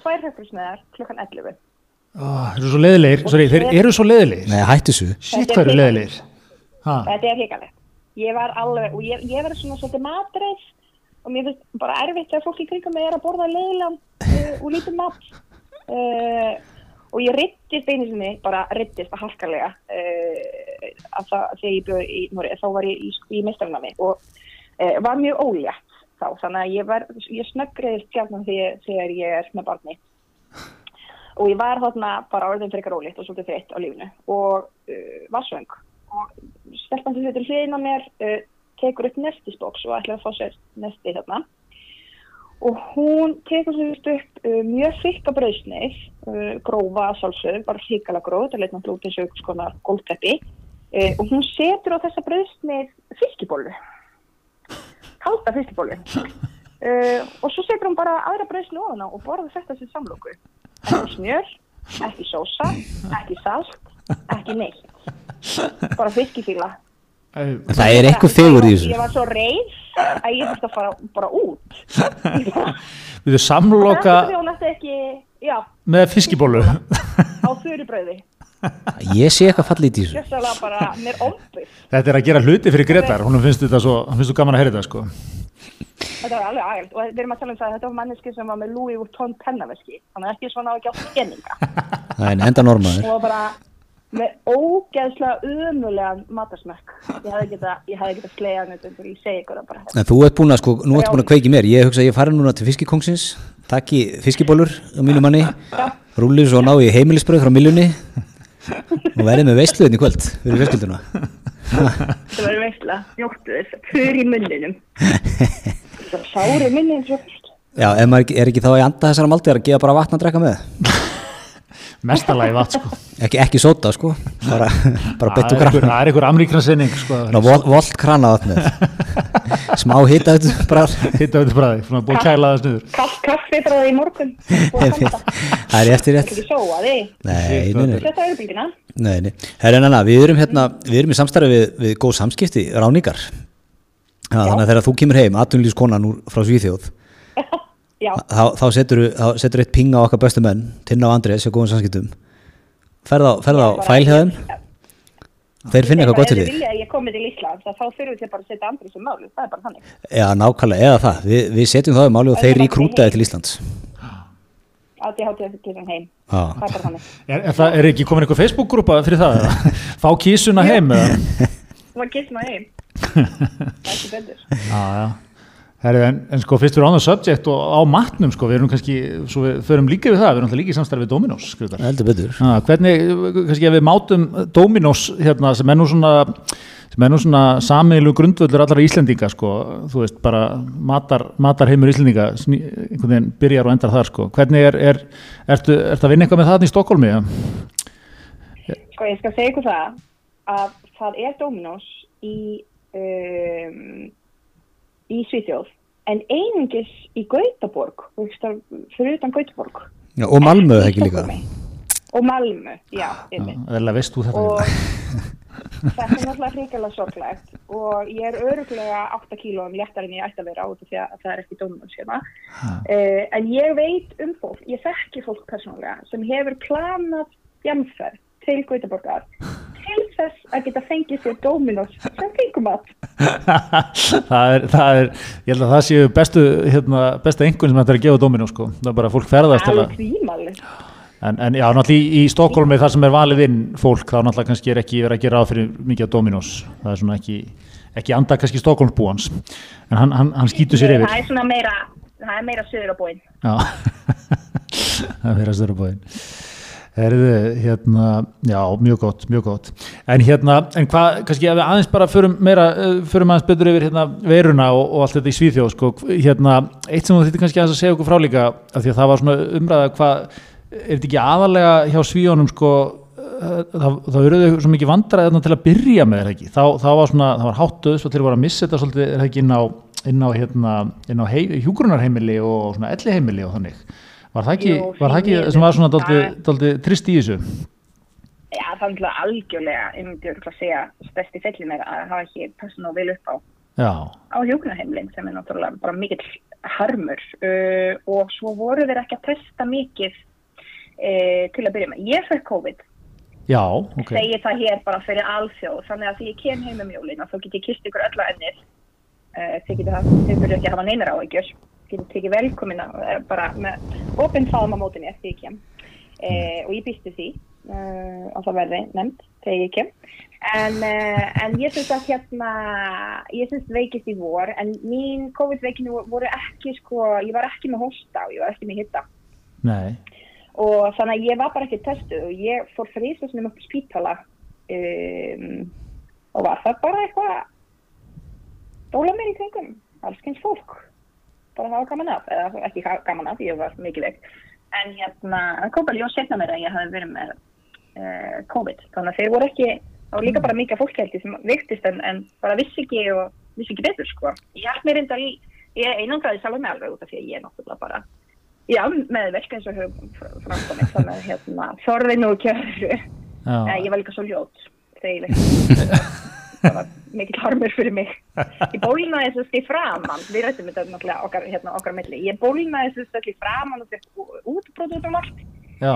tvær rökkbröðsneðar klukkan 11 oh, þeir eru svo leðilegir Sorry, þeir eru svo leðilegir Nei, hættu svo Sitt hvað eru leðilegir Þetta er híkalegt ég var alveg og ég, ég verði svona svolítið matreið og mér finnst bara erfitt að fólki kringa mig er að borða leiðilega uh, og lítið mat. Uh, og ég rittist einu sinni, bara rittist að halkarlega uh, að það, þegar ég bjóði í Nóri, þá var ég í, í mestrarnami og var mjög ólétt þá, þannig að ég var, ég snöggriðist sjálf þegar, þegar ég er með barni. Og ég var þarna bara orðin fyrir rólitt og svolítið þreitt á lífnu og var svöng. Og stelpann sem þetta hliðin á mér uh, tekur upp nestisboks og ætlar að fá sér nesti þarna. Og hún tekur sér upp uh, mjög fyrka brauðsneið uh, grófa sálsög, bara hlíkala gróð þetta leit náttúrulega út eins og svona gólteppi uh, og hún setur á þessa brauðsneið fiskibólu kalda fiskibólu uh, og svo setur hún bara aðra brauðsneið ofan á og borður þetta sem samlóku ekki smjör, ekki sósa ekki salt, ekki neitt. Bara fiskifíla Það er eitthvað fegur í þessu. Ég var svo reys að ég þurfti að fara bara út. Við þau samloka ekki, með fiskibólu á þurrubröði Ég sé eitthvað fallið í þessu. Þetta er að gera hluti fyrir Gretar hún finnst þetta svo, finnst gaman að heyra þetta sko. Þetta var alveg aðeins og við erum að tala um það að þetta var manneski sem var með Louis Vuitton pennaveski. Þannig að ekki svona á ekki á skenninga Það er enda normaður. Og bara með ógeðslega umulegan matarsmökk ég hefði getað geta slegað þetta ég segi ykkur að bara. En þú ert búin að sko, nú ert búin að kveiki mér. Ég hugsa að ég fari núna til fiskikóngsins takki fiskibólur á mínu manni rúlir svo ná í heimilisbröð frá miljunni og verði með veistluðin í kvöld fyrir verðskilduna það verður veistla, njóttu þess fyrir munninum. Sári munnin já, maður er ekki þá í anda þessara maldi að gefa bara vatn að drekka með mestalagi vatn sko. Ekki, ekki sota sko. Bara, bara betu krana það er einhver amríkrasinning sko. Volt krana smá hittauðu bræð hittauðu bræði, svona búið kælaðast niður. Kaffi bræði í morgun. Það er eftir rétt. Við erum hérna við erum í samstarfi við, við góð samskipti ráningar þannig að þegar þú kemur heim aðtunlýskonan frá Svíþjóð þá, þá setur þú eitt ping á okkar bestu menn Tinna og Andrés og góðum samskiptum. Ferð á fælhjöðum þeir finna eitthvað gott til því ég komið til Ísland þá þurfum við bara að setja Andrés um máli það er bara þannig. Já nákvæmlega, eða það, Vi, við setjum það um máli og þeir ríkrútaði til Íslands. Átti hátíða til þeim heim. Það er bara þannig. Er, er, það, er ekki komin eitthvað Facebook-grúpa fyrir það? fá kísuna heim? fá kísuna heim. Það er ekki betur. Já já Herri, en, en sko fyrst við erum á það subject og á matnum sko, við erum kannski, svo við förum líka við það, við erum alltaf líka í samstarfið Dominos Heldur betur. Ah, Hvernig, kannski ef við mátum Dominos hérna sem er nú svona sem er nú svona samilu grundvöldur allra Íslendinga sko, þú veist bara matar, matar heimur Íslendinga einhvern veginn byrjar og endar þar sko. Hvernig er, er ertu, ertu að vinna eitthvað með það í Stokkólmi? Sko ég skal segja ykkur það að það er Dominos í um í Svíþjóð. En einungis í Gautaborg fyrir utan Gautaborg. Já, og Malmö ekki líka. Og Malmö, já, já veist þú þetta og þetta er náttúrulega hrigalega sorglegt. Og ég er öruglega 8 kílóum léttar en ég ætti að vera á þetta því að það er ekki dónum hérna. Uh, en ég veit um fólk, ég þekki fólk persónulega sem hefur planað jamferð til Gautaborgar til þess að geta fengið sér Dominos sem fengum að það, er, það er ég held að það séu bestu hérna, besta einhvern sem þetta er að gefa Dominos sko. það er bara fólk ferðast til að en, en já, náttúrulega í, í Stokkólmi þar sem er valið inn fólk, þá náttúrulega kannski er ekki verið að gera á fyrir mikið á Dominos það er svona ekki, ekki anda kannski Stokkólmsbúans en hann, hann, hann skýtur sér yfir. Það er svona meira það er meira söður á bóin já, það er meira söður á bóin Herðu, hérna, já, mjög gott, mjög gott. En hérna, en hvað, kannski að við aðeins bara förum meira, eh, förum aðeins betur yfir hérna veiruna og, og allt þetta í Svíþjóð, sko, hérna, eitt sem þú þýttir kannski að segja okkur frá líka, af því að það var svona umræða hvað, er þetta ekki aðalega hjá Svíjónum, sko, eh, það verður svo mikið vandraðið til að byrja með þetta ekki, þá, þá var svona, það var háttuðs og til að vera að missa þetta svolítið, er það ekki inn á, inn á, hérna, inn á hei, hjúgrunarheimili og svona elliheimili og þannig. Var það ekki, Jú, var það ekki sem var svona doldið trist í þessu? Já, það er náttúrulega algjörlega, ég myndi að segja, stærsti fellin er að hafa ekki og vil upp á, á hjókunaheimlinn sem er náttúrulega bara mikill harmur uh, og svo voru þeir ekki að testa mikið uh, til að byrja með. Ég fekk COVID, Já, ok. Segir það hér bara fyrir alþjóð, þannig að því ég kem heim um jólin og þá get ég kist ykkur öll að ennir, uh, þið getur ekki að hafa neinar áhugjur getur tekið velkomina eh, bara með ofinn faðum á mótinni eftir ég kem. E, og ég býstu því e, og það verði nefnd þegar ég kem. En, e, en ég syns að hérna ég syns veikist í vor en mín COVID-veikinu voru ekki sko, ég var ekki með hósta og ég var ekki með hitta Nei. og þannig að ég var bara ekki testuð og ég fór frísastunum upp í spítala um, og var það bara eitthvað dóla mér í kringum alls kynns fólk bara hafa gaman af, eða ekki gaman af, ég var mikið vekk. En hérna, kom bara ljós setna mér að ég hafi verið með uh, COVID. Þannig að þeir voru ekki, og líka bara mikið fólkheldi sem viktist en, en bara vissi ekki og vissi ekki betur sko. Ég held mér reyndar í, ég einangraði sjálf með alveg út af því að ég er náttúrulega bara, já, með verk eins og höfum framkomið, þannig að hérna, þorðin og kjörðu. Ég var líka svo ljót þegar ég vekk. það var mikil harmur fyrir mig. Ég bólinaði þess að framann við rættum þetta náttúrulega okkar, hérna, okkar melli ég bólinaði þess að framann og þetta útbróð út allt Já.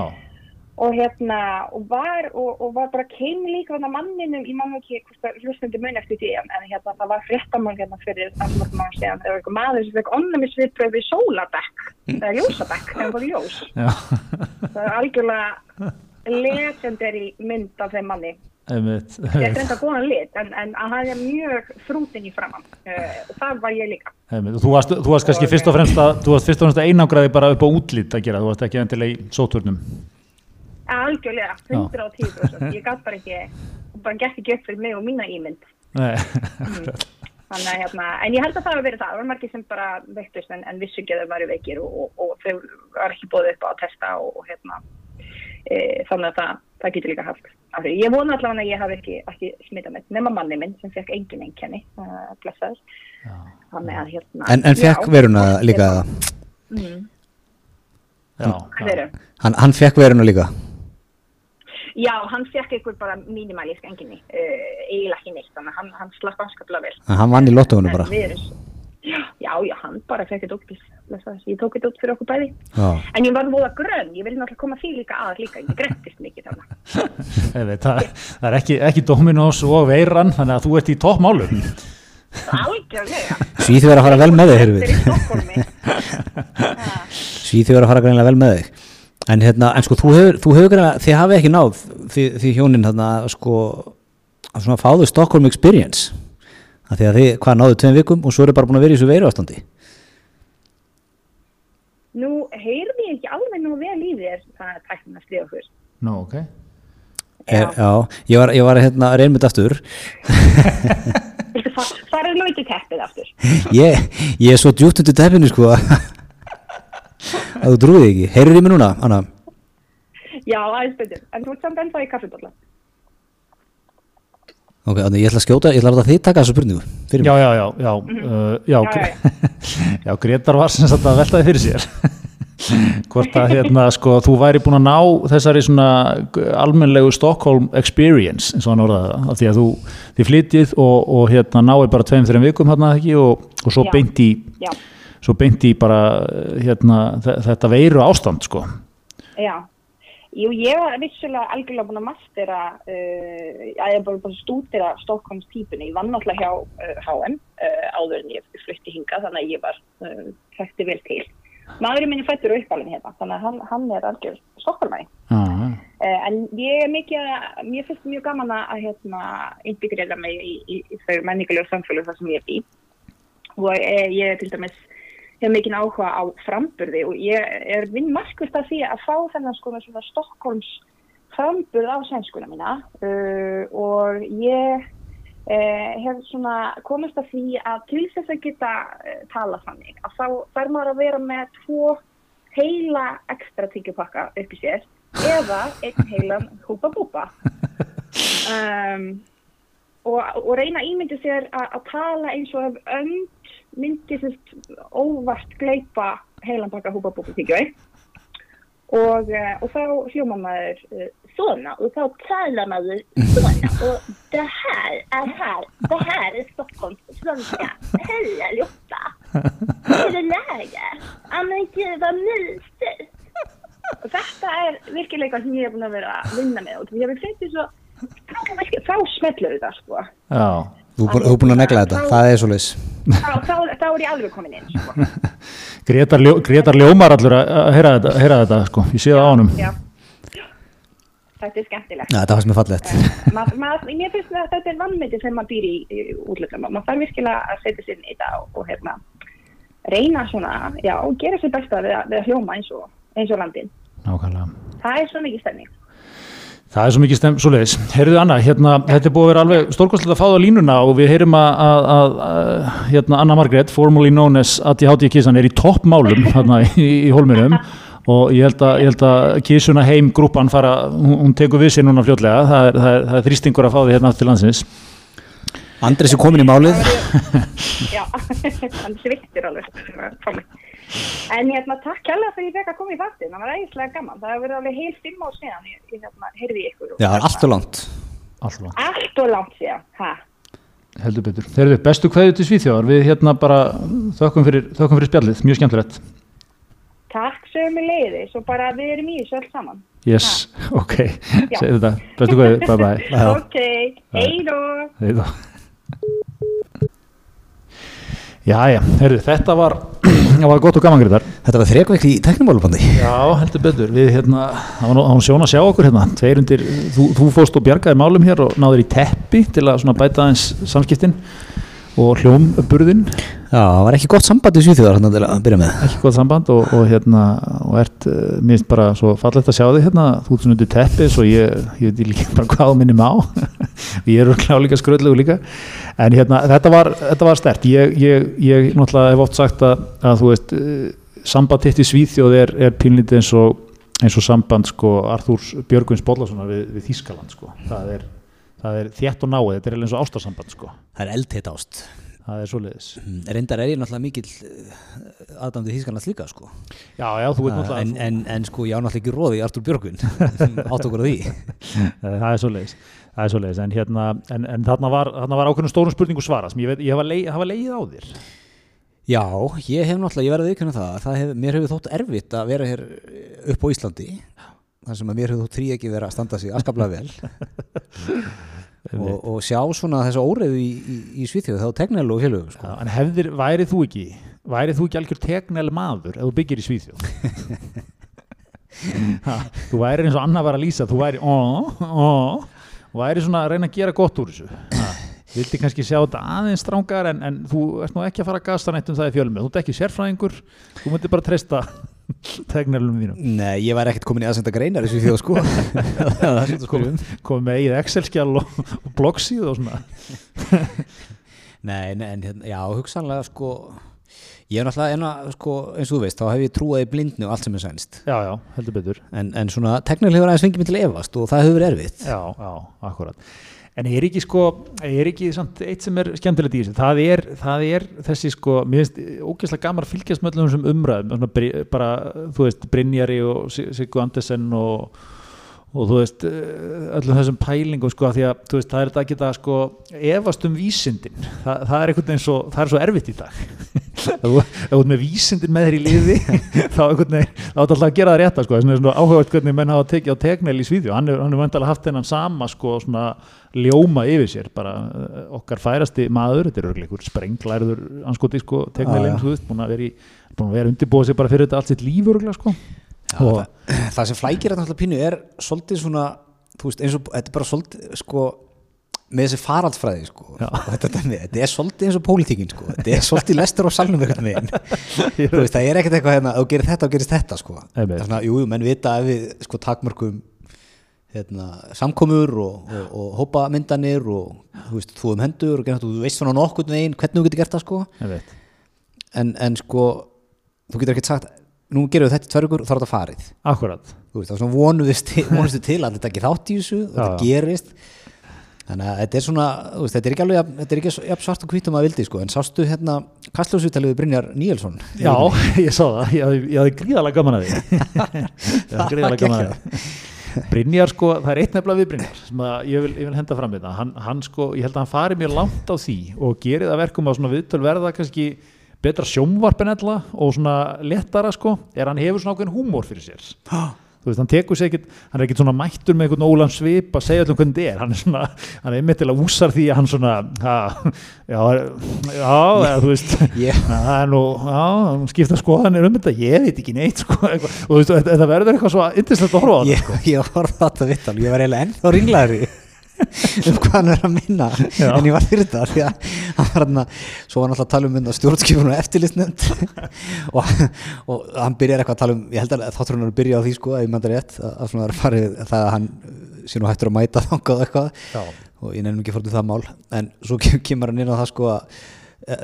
og hérna og var, og, og var bara keim líka manninum, ég mann ekki hlustundi mun eftir því en hérna það var fréttamál hérna fyrir allmörgum mann séðan það var eitthvað maður sem fekk onnumisviðpröfi í sólabekk það er ljósabekk, það er bara ljós það er algjörlega legendary mynd af þeim manni Einmitt. ég er reynda góðan lit en, en að það er mjög frútin í framann uh, og það var ég líka. Einmitt. þú varst, þú varst kannski fyrst og fremst að þú varst fyrst og fremst að einangraði bara upp á útlýtt að gera þú varst ekki endilega í sóturnum algjörlega, 110% ég gæti bara ekki, bara gett ekki upp fyrir mig og mína ímynd. Mm. þannig að hérna en ég held að það hefur verið það, það var margir sem bara veiktust en, en vissu ekki að þau varu veikir og, og, og þau var ekki bóðið upp á að testa og, og hérna e, þannig að það, það getur líka haft Ég vona allavega að ég hafi ekki, ekki smitað með nema manni minn sem fekk engin einkenni uh, blessaður. Hérna, En, en fekk veruna líka? það? Mm. Hann, hann fekk veruna líka? Já, hann fekk eitthvað bara mínimælísk enginni uh, eiginlega ekki neitt, þannig að hann, hann slapp anskaplega vel. En Hann vann í lottóinu bara? Virus, já, já, hann bara fekk þetta út ég tók þetta út fyrir okkur bæði. Já. en ég var að grönn, ég vil náttúrulega koma því líka að líka, ég grettist mikið þannig það, það er ekki, ekki Dominos og Veiran, þannig að þú ert í toppmálum. Svíþjóður að fara vel með þig Svíþjóður að fara greinlega vel með þig. En hérna, en sko, þú hefur, þú hefur greinlega, þið hafið ekki náð því, því hjónin þarna, sko að svona fáðu Stockholm Experience. Að því að þið, hvað náðu tveim vikum og svo eru bara búin að vera í þessu veiru ástandi nú heyrði ég ekki alveg nú vel í þér það er tæknin að skrifa okkur. Nú, ok. Já, já ég var, ég var hérna reynmynd aftur. Það er nú ekki teppið aftur? Ég, ég er svo djúpt undir teppinu sko. Að þú trúið ekki. Heyrður ég mig núna, Anna? Já, aðeins betur, en þú ert samt ennþá í kaffibólla Ok, þannig ég ætla að skjóta, ég ætla að láta þið taka þessu spurningu Já, já, já, já, mm -hmm. uh, já, já, já, Gretar var sem sagt að veltaði fyrir sér. Hvort að hérna sko þú væri búin að ná þessari svona almenlegu Stockholm experience eins og hann orðaði það, af því að þú þið flytið og, og hérna náðu bara tveim þreim vikum hérna ekki og, og svo beint í svo beint í bara hérna þetta veiru ástand sko. Já Jú, ég var vissulega algjörlega búin að mastera, uh, að ég var búin að stúdira Stockholms típunni, ég vann náttúrulega hjá uh, HM uh, áður en ég flytti hinga þannig að ég var hætti uh, vel til. Maðurinn minni fættur uppalinn hérna, þannig að hann, hann er algjör Stockholmæri. -huh. Uh, en ég er mikið, mér finnst mjög gaman að hérna, innbyggja mig í, í, í þau menningulega samfélag þar sem ég er í og ég er til dæmis hef mikinn áhuga á framburði og ég er vinn markvist af því að fá þennan sko með svona Stokkólms framburð á sænskuna mína uh, og ég uh, hef svona komist af því að til þess að geta uh, tala þannig að þá þarf maður að vera með tvo heila ekstra tíkjupakka upp í sér eða einn heilan húpa búpa um, og, og reyna ímyndi sér að tala eins og önd myndi sérst óvart gleipa heilanbaka húpabókutíkjöi og, uh, och þá hljómar maður uh, svona och þá talar maður svona och det här är här, det här är Stockholms svenska. Hej allihopa! Hur är det läge? Ja men gud vad mysigt! Og þetta er virkilega sem ég hef búin að vera að vinna með og ég hef finnst því svo þá smellur þetta sko. Já. Þú er búin að negla þetta, þá, það er svo leys. Þá, þá, þá er ég alveg komin inn. Sko. Gretar, ljó, Gretar ljómar allur að heyra þetta, heyra þetta sko. ég sé það á honum. Já. Þetta er skemmtilegt. Já, þetta var sem er fallett. Uh, mér finnst að þetta er vannmyndi sem maður býr í, í útlöfnum. Maður þarf virkilega að setja sér inn í þetta og, og hérna, reyna svona, já, og gera sér besta við að, við að hljóma eins og, eins og landin. Nákvæmlega. Það er svo mikið stemning. Það er svo mikið stem, svo leiðis. Heyrðu Anna, hérna, þetta er búið að vera alveg stórkostlega að fá það línuna og við heyrum að, að, að, að hérna, Anna Margret, formerly known as ADHD Kissan, er í toppmálum hérna í, í hólminum og ég held að, ég held að Kissuna heim grúpan fara, hún, hún tekur við sér núna fljótlega, það er, það er, það er þrýstingur að fá því hérna aftur landsins. Andres er komin í málið. Já, hann svittir alveg. En hérna, takk kærlega fyrir að ég fekk að koma í þáttin, það var eiginlega gaman, það hefur verið alveg heil fimm ár síðan, ég, ég hérna, heyrði ykkur. Já, allt og langt. Allt og langt. Allt og langt síðan, hæ? Heldur betur. Þeir eru bestu kveðu til Svíþjóðar, við hérna bara þökkum fyrir, þökkum fyrir spjallið, mjög skemmtilegt. Takk sögum við leiðis og bara við erum í þessu öll saman. Yes, ha. ok, segðu þetta, bestu kveðu, bye bye. ok, heiðó. Heiðó. Já, já, heyrðu, þetta var, var gott og gaman greiðar. Þetta var þrekveikli í teknimálubandi. Já, heldur betur. Við, hérna, það var, var sjón að sjá okkur hérna. Tveir undir, þú, þú fóst og bjargaði málum hér og náður í teppi til að bæta aðeins samskiptin og hljómburðin. Já, það var ekki gott samband í Svíþjóðar til að byrja með. Ekki gott samband og, og hérna, og ert, mér finnst bara svo fallegt að sjá þig hérna, þú ert svona undir teppi svo ég, ég veit líka bara hvað minnum á. Ég er kláleika skröðlegu líka. En hérna, þetta var, þetta var stert. Ég, ég, ég náttúrulega hef oft sagt að, að þú veist, samband hitt í Svíþjóð er, er pínlítið eins og, eins og samband sko Arþúrs Björgvins Bóllasonar við, við Þískaland sko. Það er, það er þétt og náið, þetta er eins og ástarsamband sko. Það er eldhitt ást. Það er svoleiðis. Reyndar er ég náttúrulega mikill aðdæmdið Þískanlands líka sko. Já, já, þú veit náttúrulega. En, en, en sko ég á náttúrulega ekki róði í Arþúr Björgvin, átt okkur á því. það er svoleiðis. Það er svoleiðis, en, hérna, en, en þarna var, var ákveðnum stórum spurningu svara sem ég, veit, ég hafa, leið, hafa leið á þér. Já, ég hef náttúrulega, ég verði viðkynna það, það hef, mér hefur þótt erfitt að vera hér upp á Íslandi, þar sem að mér hefur þótt trí ekki verið að standa sig askaplega vel og, og sjá svona þessu óreðu í, í, í Svíþjóð þá tegnel og félögum sko. En hefðir, værið þú ekki, værið þú ekki algjör tegnel maður ef þú byggir í Svíþjóð? ha, þú væri eins og Anna var að lýsa, þú væri ó, ó, og væri svona að reyna að gera gott úr þessu. Ha. Vildi kannski sjá þetta aðeins strángar en, en þú ert nú ekki að fara að gasta neitt um það í fjölmið. Þú ert ekki sérfræðingur, þú myndir bara treysta. Tegnarlunum þínum. Nei, ég var ekkert komin í aðsenda greinar þessu þjóð sko. Komið kom með eigið Excel-skjál og, og bloggsíð og svona. Nei, en hérna, já, hugsanlega sko ég er náttúrulega enna, sko, eins og þú veist þá hef ég trúið í blindni og allt sem er sænst. Já, já, heldur betur. En, en svona, teknilega hefur aðeins fengið mig til evast og það hefur erfitt. Já, já, akkurat En er ekki sko, er ekki samt eitt sem er skemmtilegt í þessu, það er, það er þessi sko, mér finnst ógeðslega gamar fylgjast með öllum sem umræðum, bara, þú veist, Brynjari og Siggu Andersen og og þú veist, eh, öllum þessum pælingum sko því að, veist, það er þetta að geta sko efast um vísindin. Þa, það er einhvern veginn svo, það er svo erfitt í dag. Þú ert með vísindin með þér í liði þá einhvern veginn, þá er þetta alltaf að gera það rétt sko, þess að áhugavert hvernig menn hafa tekið á tegnæli í svíðju, hann er vantilega haft þennan sama sko svona ljóma yfir sér bara eh, okkar færasti maður, þetta er örglega einhver sprenglæður anskoti sko, tegnælinn, þú veist, búin að vera, vera undirbúið sér bara fyrir þetta allt sitt líf örglega sko. Já, það, það sem flækir þetta alltaf pínu er svolítið svona, þú veist, eins og þetta er bara svolítið, sko með þessi faraldsfræði, sko þetta, þetta er svolítið eins og pólitíkin, sko þetta er svolítið lestur og salnum eitthvað með veist, það er ekkert eitthvað hérna, þú gerir þetta og gerist þetta, sko. Er svona, jú, menn vita ef við, sko, takmörgum hérna, samkomur og, og, og hópamyndanir og, þú veist, þú um hendur og þú veist svona nokkur veginn hvernig þú getur gert það, sko. En, en, sko, þú getur ekkert sagt nú gerum við þetta í tvörgur og þá er þetta farið. Akkurat. Veist, þá vonuðist til að þetta ekki þátt í þessu og þetta gerist. Þannig að þetta er svona veist, þetta er ekki alveg þetta er ekki jafn svart og hvítum að vildi sko, en sástu hérna kastljósvítaliðu Brynjar Níelsson? Já, ég sá það, ég, ég hafði gríðalega gaman að því. Ég hafði gríðalega gaman að því Brynjar sko, það er eitt nefnilega við Brynjar sem ég vil, ég vil henda fram við það. Hann, hann sko, ég held að hann fari mjög langt á því og gerir það verkum að svona viðtöl verða kannski betra sjómvarp en ella og svona letara sko er hann hefur svona ákveðin húmór fyrir sér þú veist, hann tekur sér ekkert hann er ekkert svona mættur með einhvern ólan svip að segja allum hvernig þetta er, hann er svona hann er einmitt til að úsar því að hann svona ha, já, já, eða, þú veist yeah. er nú, já, skipta skoðanir um þetta, ég veit ekki neitt sko, og þú veist, þetta verður eitthvað svo indislegt að horfa á þetta sko. Ég, ég horfa á þetta vittal, ég var eiginlega ennþá ringlaður um hvað hann er að minna. Já. en ég var fyrir þetta því að hann var hann að svo var hann alltaf að tala um stjórnskipunum og eftirlistnend og, og hann byrjar eitthvað að tala um ég held að þáttur hann að byrja á því sko að ég manda rétt að, að svona er farið það að hann sé nú hættur að mæta þangað eitthvað. Já. og ég nefnum ekki fórt um það mál. En svo kemur hann inn á það sko að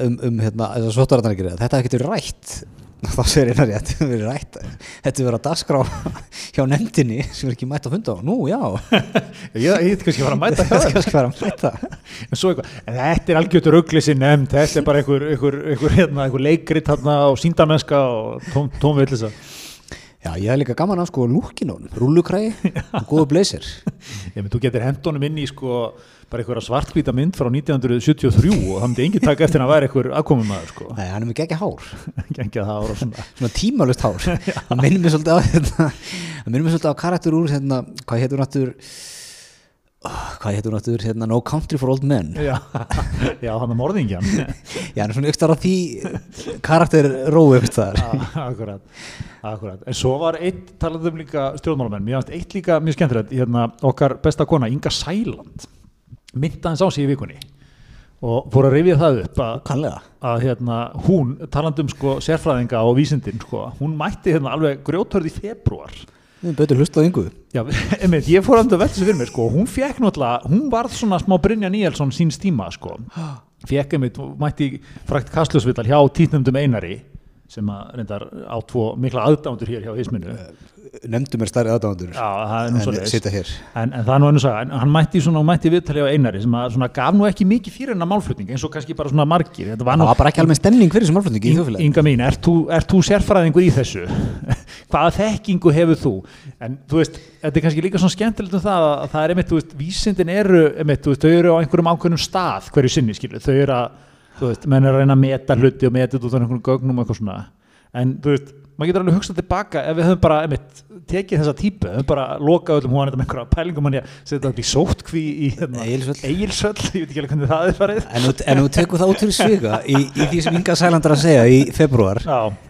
um, um hérna, þessar svotarartanir þetta hefði getið rætt þá segir einar rétt þetta verður rætt. Þetta verður að dagskrá hjá nefndinni sem er ekki mætt að funda á. Nú já. Ég heit kannski að fara að mæta þetta kannski að fara að mæta. En, þetta er algjörður auglisi nefnd þetta er bara einhver, einhver, einhver, hérna, einhver leikrit hérna á síndamennska og tóm Já, ég hef líka gaman á sko lúkinón, rúlukræði og góðu blazer. Ég menn, þú getur hendunum inn í sko bara einhverja svartkvíta mynd frá 1973 og það myndi enginn taka eftir að vera einhver aðkomum maður sko. Nei, hann er með gegja hár. gegja hár og svona. Svona tímalust hár. Það minnir mér svolítið á þetta, það minnir mér svolítið á karakter úr hérna, hvað héttur náttúr Oh, hvað héttur náttúrulega hérna, No Country for Old Men. Já, já hann er morðingjan já, hann er svona ykkur á því karakter rói ykkur þar akkurat, akkurat. En svo var eitt talað um líka stjórnmálamenn. Mér finnst eitt líka mjög skemmtilegt hérna, okkar besta kona Inga Sæland myndaðins á sig í vikunni og fór að rifja það upp að, að hérna, hún talandum sko, sérfræðinga og vísindin sko, hún mætti hérna, alveg grjótörð í februar Betur hlust á yngu Já, einmitt, ég fór að velta þessu fyrir mig sko. hún fekk náttúrulega, hún varð svona smá Brynja Níelsson sín stíma sko. fekk einmitt, mætti frækt kastljósvillar hjá títnumdum einari sem að reyndar á tvo mikla aðdándur hér hjá hisminu nefndum er starri aðdándur en sita hér. En, en það er nú einu saga, en hann mætti mætti viðtali á einari sem að svona gaf nú ekki mikið fyrir hennar málflutning eins og kannski bara svona margir. Það var, nú, það var bara ekki alveg stemning fyrir þessu málflutning í Inga mín, ert þú, er þú sérfræðingur í þessu? hvaða þekkingu hefur þú? en þú veist, þetta er kannski líka svona skemmtilegt um það að það er einmitt, þú veist, vísindin eru einmitt, veist, þau eru á einhverjum ákveðnum stað hverju sinni, skilju, þau eru að þú veist, menn er að reyna að meta hluti og meta út á einhvern gögnum og eitthvað svona. En þú veist, maður getur alveg hugsað tilbaka ef við höfum bara, einmitt, tekið þessa típu við höfum bara lokað öllum hún með einhverja pælingum hann ég setja þetta í sóttkví í hérna, eigilsöll, ég veit ekki alveg hvernig það er farið. En þú tekur það út fyrir svika í, í því sem Inga Sælandar að segja í februar Já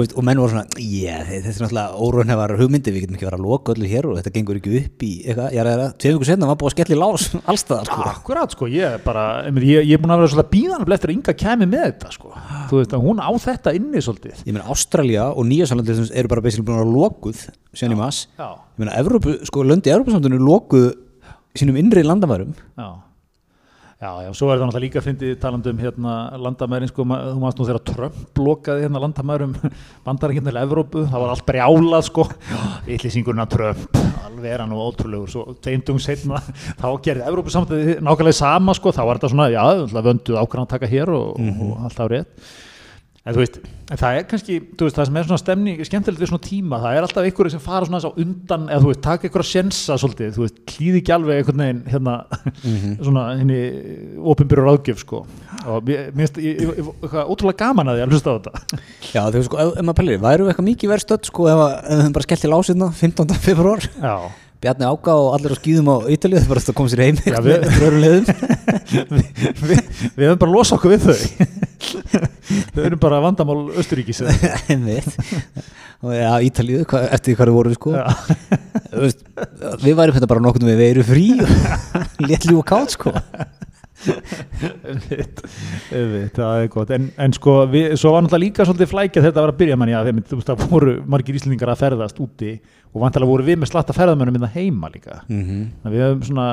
veist, og menn voru svona, yeah, þetta er náttúrulega órönnhegar hugmyndi, við getum ekki verið að loka öllu hér og þetta gengur ekki upp í eitthvað, að tvei vikur setna var búið að skella í lás allstað sko. Akkurát sko, ég er bara ég, ég er búin að vera svolítið bíðan eftir að ynga kemi með þetta sko, þú veist að hún á þetta inni svolítið. Ég meina Ástralja og Nýjasálandi eru bara búin að lokuð sérn í mass, ég meina Evrópu, sko, löndi Evrópusamtunni lokuð sínum innri landamærum. Já Já, já, svo er það náttúrulega líka að fyndi talandum hérna landamærin, sko, þú maður nú þegar Trump blokaði hérna landamærum bandarækjum til Evrópu, það var allt brjálað sko, yllísingurna Trump alveg er hann og ótrúlegur, svo teindum setna, þá gerði Evrópu samt nákvæmlega sama sko, þá var þetta svona já, vönduð ákvæmlega að taka hér og, mm -hmm. og allt á rétt En veist, það er kannski, veist, það sem er svona stemning, skemmtilegt við svona tíma, það er alltaf einhverju sem fara svona þess á undan, eða þú veist, taka einhverja sjensa svolítið, þú veist, klíði ekki alveg einhvern veginn, hérna, mm -hmm. svona henni ofinbyrjur ágjöf, sko, og mér finnst, ég er ótrúlega gaman að því að hlusta á þetta. Já, þú veist, sko, ef, maður pælir, væru eitthvað mikið verið stödd, sko, ef, ef við bara skellt í lásina 15. februar, Já. Bjarni Áka og allir á skýðum á Ítalið, bara að koma sér heim, Já, við, við, við, við höfum bara losað okkur við þau. Þau eru bara vandamál Östuríkis ja, Ítalið eftir hvað það voru sko. við værum hérna bara nokkur við veru frí léttli og kátt sko. Það er gott. En, en sko, við, svo var náttúrulega líka svolítið flækja þetta að vera að byrja manni að það voru margir íslendingar að ferðast úti og vantilega voru við með slatta ferðamönnum innan hérna heima líka. Mm -hmm. við höfum svona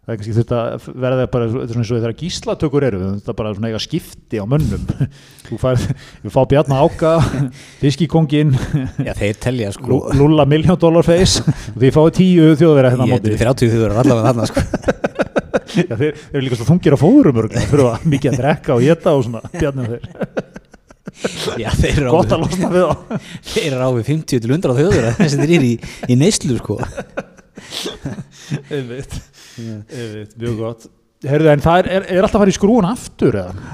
það er kannski þetta að verða bara þetta er svona eins og þegar gíslatökur eru þetta er bara svona eiga skipti á mönnum. Þú fær, við fá Bjarni Áka Fiskikongin sko. Dollar Face við fáum tíu þjóðverða hérna á móti. Ég er 30 þjóðverðar allavega þarna sko. Þeir eru líka svona þungir á fórum að mikið að drekka og geta og svona Bjarni og þeir Já, þeir eru Gott að losna við þá. Þeir eru á við 50 til 100 þjóðverðar þess að þeir eru í, í neyslu sko. Einmitt mjög gott. Herðu, en það er, er alltaf að fara í skrúun aftur eða?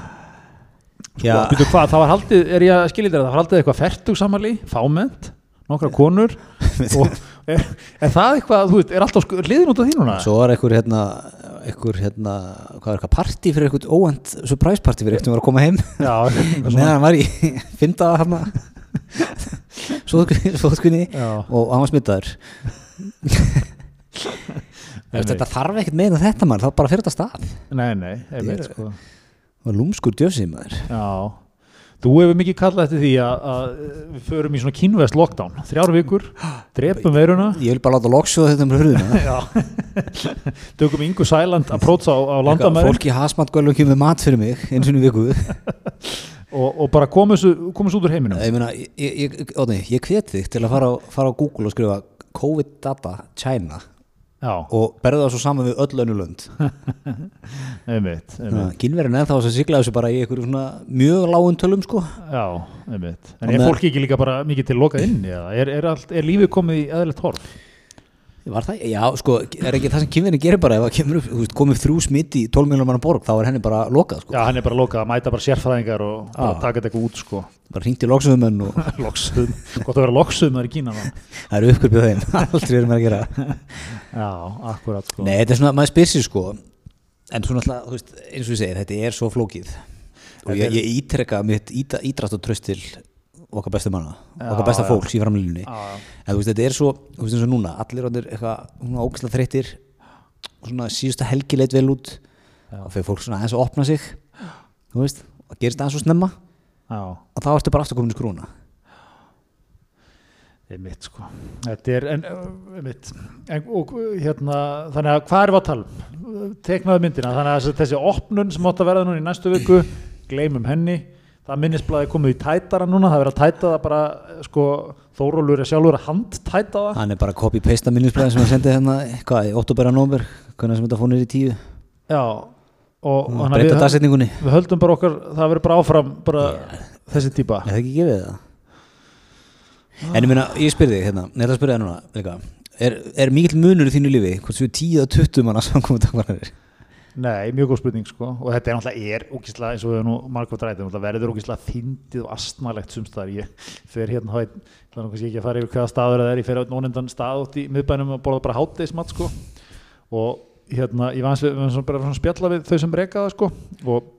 Já. Býtu, hvað, það var haldið, er ég að skilja þetta það var haldið eitthvað færtugsamali, fáment nokkra konur og er, er það eitthvað, þú veist, er alltaf liðin út af því núna? Svo var eitthvað hérna eitthvað hérna, hvað er eitthvað party fyrir eitthvað óvend surprise party fyrir eitthvað sem var að koma heim? Meðan hann var í fymtaða hérna svoðskunni og hann var smittaður þetta þarf ekkert meina þetta maður, þá bara fyrir þetta stað. Nei, nei, veit sko. Lúmskur djöfsið maður. Já, þú hefur mikið kallað eftir því að, að við förum í svona kínvest lockdown. Þrjár vikur, drepum veruna ég vil bara láta loksjóða þetta um hrjúðina tökum yngu sæland að prótsa á, á landamæri. fólki hasmatgölu og kemur mat fyrir mig eins og nú viku. Og, og bara komast út úr heiminu ég, meina, ég, ég, ég, ég hvet þig til að fara á, fara á Google og skrifa COVID data China Já. og berða það svo saman við öll önnu lönd einmitt, einmitt. kynverðin er þá að sigla þessu bara í einhverju mjög lágun tölum sko já, einmitt, en er fólki ekki líka bara mikið til lokað inn, er, er, allt, er lífið komið í eðlert horf? Var það? Já, sko, er ekki það sem kynverðin gerir bara ef það kemur upp, komið þrjú smitt í 12 miljónar mann borg, þá er henni bara lokað sko. Já, henni er bara lokað, að mæta bara sérfræðingar og bara taka þetta eitthvað út sko. Bara hringt í loksuðumenn og... Loksuðum, gott að vera loksuðumenn í Kína Það eru uppkvöpið þeim, aldrei erum við að gera Já, akkurat sko Nei, þetta er svona, maður spyr sér sko en svona alltaf, þú veist, eins og ég segir, þetta er svo flókið og ég, ég ítrekka mitt ídrast og tröst til okkar bestu manna, okkar besta fólks í framlýjunni en þú veist þetta er svo, þú veist eins og núna allir ánir eitthvað ógæslega þreytir og svona síðustu helgi leit vel út. Og fyrir fólk svona eins og opna sig þú veist, og gerist það eins og snemma. Já. og þá ertu bara aftur komin í skrúna. Það er mitt sko. Þetta er, en, mitt en, og hérna, þannig að hvað er við að tala um? Teknaðu myndina, þannig að þessi opnun sem átt að verða núna í næstu viku gleymum henni það minnisblæði komið í tætara núna það verið að tæta það bara sko, Þórólur er sjálfur að handtæta það hann er bara copy-pasta minnisblæði sem hann sendið hérna hvað, í óttúbæra nómur hvernig sem þetta fónir í tíu já, og Nú, breyta dagsetningunni við höldum bara okkar, það verið bara áfram bara yeah. þessi típa er það ekki gefið það? Ah. en ég meina, ég spyrði þig hérna, nefnilega spyrði það núna er, er mikil munur í þínu lífi hvort svo 10-20 manna samkominn takvarnir Nei, mjög góð spurning sko. Og þetta er náttúrulega er ógísla eins og við erum nú margótt ræðið, verður ógísla fyndið og astnalegt sumstaðar ég fer hérna þá er kannski ekki að fara yfir hvaða staður það er, ég fer á nónendan stað út í miðbænum og borða bara hátdeismat sko. Og hérna ég var eins og bara svona spjalla við þau sem reyka það sko. Og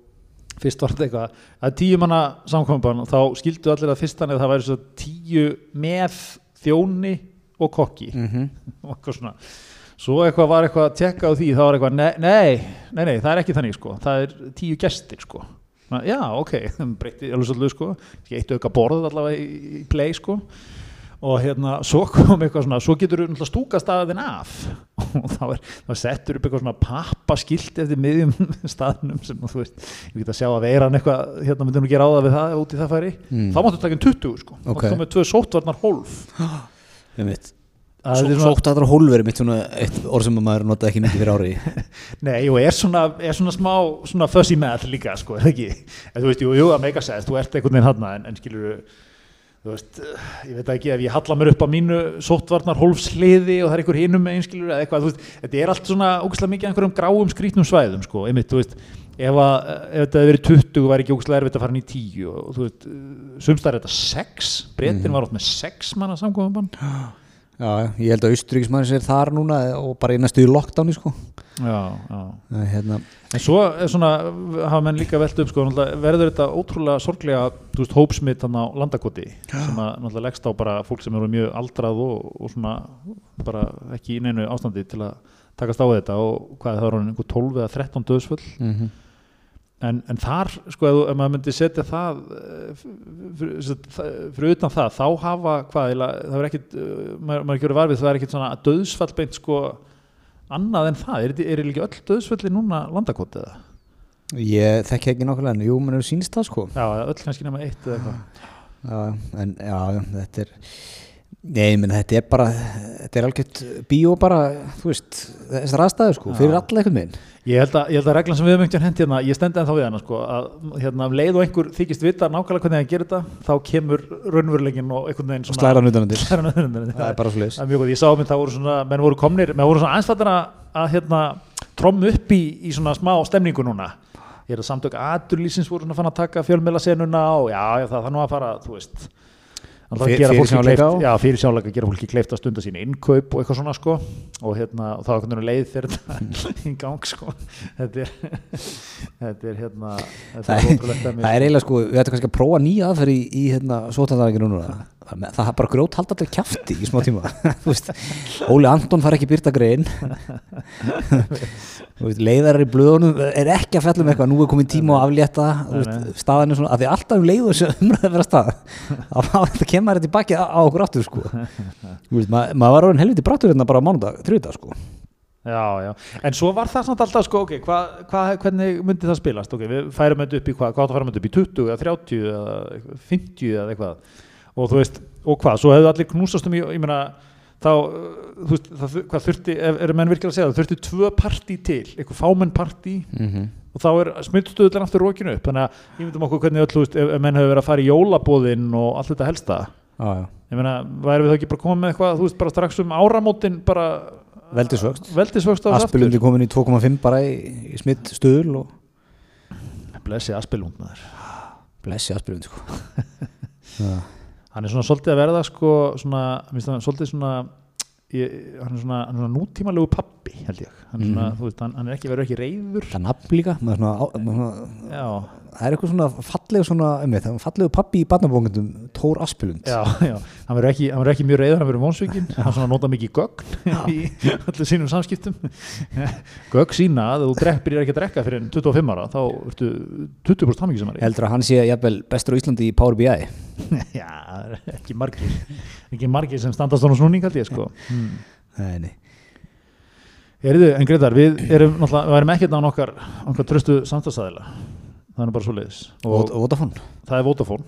fyrst var þetta eitthvað að tíu manna samkvæmban þá skildu allir að fyrstan eða það væri svo tíu með þjóni og kokki. Mm -hmm. og eitthvað svona svo eitthvað var eitthvað að tekka á því þá var eitthvað nei, nei, nei, nei það er ekki þannig sko. Það er tíu gestir sko. Já, ok, breytti alveg svolítið sko. Eitt auka borð allavega í, í play sko. Og hérna, svo kom eitthvað svona svo getur þú náttúrulega stúka staðin af. Og þá er, þá settur upp eitthvað svona pappaskilt eftir miðjum staðnum sem þú veist, ég get að sjá að veiran eitthvað, hérna myndir nú gera á það við það út í það færi, mm. þá máttu taka inn 20 sko, okay. máttu með tvö sótvarnar hólf ég veit Sóttarnar hólveri mitt svona eitt orð sem maður nota ekki mikið fyrir ári Nei, og er svona, er svona smá svona fuzzy math líka, sko, er það ekki? En þú veist, jú, jú, að meika sess, þú ert einhvern veginn hann en, en skilur þú veist, ég veit ekki ef ég halla mér upp á mínu sóttvarnar hólfsliði og það er einhver hinum með einskilur eða eitthvað, þú veist, þetta er allt svona ógæslega mikið einhverjum gráum skrítnum svæðum, sko, einmitt, þú veist ef, að, ef þetta hefði verið 20 var ekki ógæslega erfitt að fara inn í 10 og, og þú veist, sumst er þetta 6 breytin var átt með 6 manna samkvæmum Já, ég held að Austuríkismæðis er þar núna og bara einast í lockdowni sko. Já, já. Hérna. En svo svona, hafa menn líka velt upp sko, verður þetta ótrúlega sorglega veist, hópsmitt á landakoti sem að leggst á bara fólk sem eru mjög aldrað og, og svona bara ekki í neinu ástandi til að takast á þetta og hvað það var einhver 12 eða 13 döðsfull mm -hmm en, en þar sko ef maður myndi setja það eh, fyrir utan það þá hafa hvað það er ekkit, eh, maður, maður ekki verið varfið það er ekkit svona döðsfall beint sko annað en það, er, er ekki öll döðsfalli núna landakotið eða? Ég þekki ekki nokkulega en jú, maður hefur sínist það sko. Já, öll kannski nema eitt eða eitthvað. Já, en já, þetta er Nei, menn þetta er bara þetta er algjört bíó bara þú veist, þessar aðstæður sko fyrir alla einhvern veginn. Ég held að, ég held að reglan sem við höfum einhvern veginn hérna, ég stendi ennþá við hana sko að hérna um leið og einhver þykist vita nákvæmlega hvernig það gerir þetta, þá kemur raunverulegin og einhvern veginn svona Slæra nutanandi Það er bara svolítið Það er mjög góð, ég sá mynd það voru svona, menn voru komnir menn voru svona anslættina að hérna trommu upp í, í svona smá stemningu núna. Ég er að samtök aðurlýsins voru svona fann að taka fjölmjöla senuna og já, já það, það nú að fara, þú veist fyrir sjáleika gera fólki kleift að stunda sín innkaup og eitthvað svona sko. Og, hérna, og þá er einhvern veginn leið fyrir þetta í gang sko. Þetta er, þetta er hérna þetta það, er, það er eiginlega sko við ættum kannski að prófa nýja aðferð í, í hérna sótandarækinu núna það, er bara grót haldalega kæfti í smá tíma. Óli Anton far ekki byrta grein. Leiðar í blöðunum er ekki að fellum eitthvað, nú er komið tíma á aflétta staðan er svona, að því alltaf um leiðu þessu umræði að vera stað þá kemur þetta tilbaki á okkur áttur sko. maður ma var orðin helviti brattur hérna bara á mánudag, þrjúta sko. Já, já, en svo var það samt alltaf sko, ok, hva, hva, hvernig myndi það spilast, ok, við færum þetta upp í hvað, hvað færum þetta upp í 20 eða 30 eða 50 eða eitthvað og þú veist, og hvað, svo hefðu allir knúsast um, ég, ég meina, þá þú veist, það, hvað þurfti, er menn virkilega að segja það þurfti tvö partí til, eitthvað fámenn partí. Mm -hmm. og þá er smutstuðulega aftur rókinu upp, þannig að ég myndum okkur hvernig öll, þú veist, ef, ef menn hefur verið að fara í jólabóðin og allt þetta helsta. Ah, ég meina, væri við þá ekki bara komið með eitthvað þú veist, bara strax um áramótin bara veldisvöxt, veldisvöxt Aspilundi komin í 2,5 bara í, í smitt stuðul og blessi Aspilund blessi Aspilund sko hann er svona svolítið að verða sko svona, það, svolítið svona ég, hann er svona, svona nútímalegu pappi held ég, hann er, svona, mm. veist, hann, hann er ekki verið ekki reyður það er nafn líka svona, svona, það er eitthvað svona fallegu svona, einmitt, fallegu pappi í barnabóngundum Tór Aspelund já, já, hann verður ekki, ekki mjög reyður, hann verður mónsvíkin hann svona nota mikið gögn í allir sínum samskiptum. Gögn sína að þú byrjar ekki að drekka fyrir 25 ára, þá ertu 20% hamingi sem er heldur að hann sé jæfnvel bestur á Íslandi í Power BI já, ekki margir ekki margir sem standast á ég sko. Hmm. nei, nei. Eriðu, en Gretar, við erum við erum ekkert á nokkar, nokkar tröstu samstagsæðila það er bara svo leiðis Vodafone? Það er Vodafone.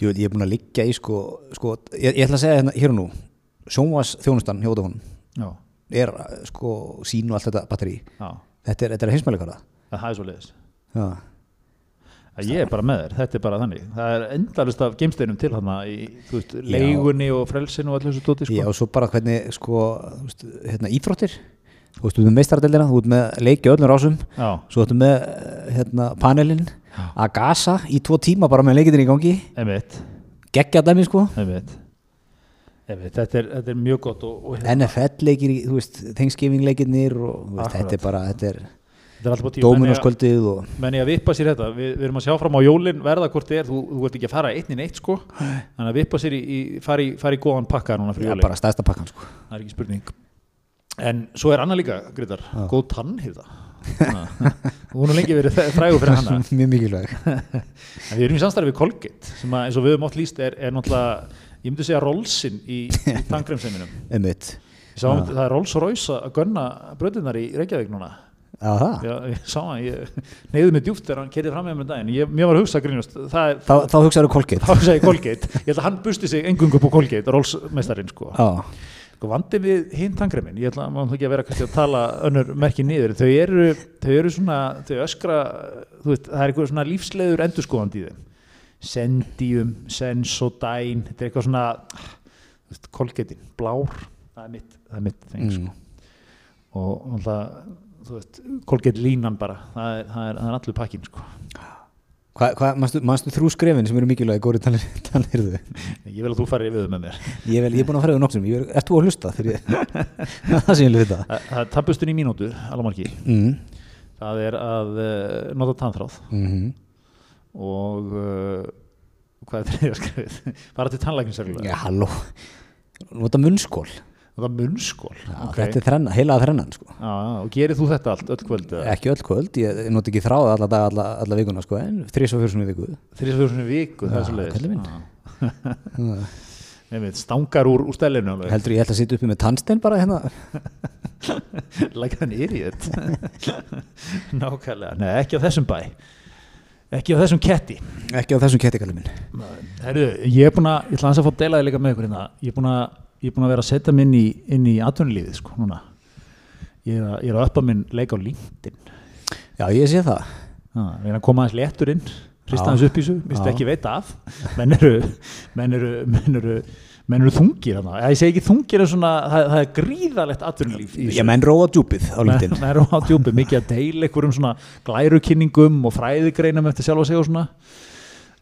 Jú, ég er búin að liggja í sko, sko ég, ég ætla að segja hérna hér og nú sjónvas þjónustan hjá Vodafone Já. er sko sín og allt þetta batteri þetta er, er heimsmælikara það er svo leiðis ég er bara með þér, þetta er bara þannig. Það er endarist af geimsteinum til hann í veist, leigunni og frelsinu og allir þessu tóti sko. Já, og svo bara hvernig sko, hérna, íþróttir þú veist, þú ert með meistardeldina, þú ert með leiki öllum rásum, Já. svo ertu með hérna, panelin að gasa í tvo tíma bara með leikitin í gangi. Geggja dæmi sko. Einmitt. Einmitt. Þetta, er, þetta er mjög gott og, og hérna. NFL leikir, þú veist Thanksgiving leikirnir og veist, þetta er bara þetta er Dóminarskvöldið menn ég að vippa sér þetta. Við, við erum að sjá fram á jólinn verða hvort þið er. Þú, þú ert ekki að fara einn í neitt sko. Þannig að vippa sér í, í fari, fari góðan pakka núna fyrir jólinn bara stæsta pakkan sko. Það er ekki spurning en svo er annað líka, Grytar, góð tannhýrða hún har lengi verið frægur fyrir hana. Mjög mikilvæg. Við erum í samstarfi við Colgate sem að, eins og við höfum átt líst er, er náttúrulega, ég myndi segja Rollsin í, í tangremseiminum það er Rolls Royce að gunna bröðunar í Reykjavík núna. Já, ég sá hann, ég neyði mig djúft þegar hann kerið fram með mér um daginn, ég, mér var að hugsa grínust þá, þá hugsaður Colgate. Þá hugsaður Colgate, ég held að hann busti sig engungu på Colgate, Rolls meistarinn sko. Já Sko vandið við hinn tangremin, ég ætla að, að vera kannski að tala önnur merki niður, þau eru, þau eru svona, þau öskra, veist, það er eitthvað svona lífsleður endurskóðandi í þeim. Sendium, Sensodyne, þetta er eitthvað svona, þú veist, kolgetin, blár, það er mitt, það er mitt þeng, mm. sko. Og náttúrulega, þú veist, kolget línan bara, það er, það er, það er allur pakkin, sko. Mannstu þrjú skrefin sem eru mikilvægi góri tannirðu? Ég vil að þú fari við með mér. Ég, vel, ég er búin að fara við nokksum, er þú að hlusta ég, það sem ég vil vita? Það er tappustun í mínútu, alamarki. Mm. Það er að uh, nota tannþráð mm -hmm. og uh, hvað er þetta að skrifið? Fara til tannlækinsarlega. Já, halló, nota munnskól. Það var munnskól okay. Þetta er þrenna, heilað þrennan sko. Og gerir þú þetta allt, öll kvöld? Ekki öll kvöld, ég noti ekki þráða alla dag, alla, alla vikuna sko, en þrís og fjórsunu viku. Þrís og fjórsunu viku, það er svo leiðis Nefnir, stangar úr, úr alveg. Heldur ég held að sitja uppi með tannstein bara hérna? Like an idiot Nákvæmlega, nei ekki á þessum bæ. Ekki á þessum ketti. Ekki á þessum ketti, kallið minn. Herru, ég er búin að, ég ætla að fá delaði líka með ykkur hérna. Ég er búin að ég er búin að vera að setja minn í, inn í atvinnulífið sko núna. Ég er að, er uppa minn leik á LinkedIn. Já ég sé það. Við erum að koma aðeins léttur inn hrista hans upp í þessu, við ekki veita af? Menn eru menn eru, menn eru, menn eru þungir þarna. Ég segi ekki þungir en svona, það, það er gríðalegt atvinnulíf. Já menn róa djúpið á LinkedIn. Menn róa djúpið, mikið að deila einhverjum svona glærukynningum og fræðigreinum eftir sjálf að segja og svona.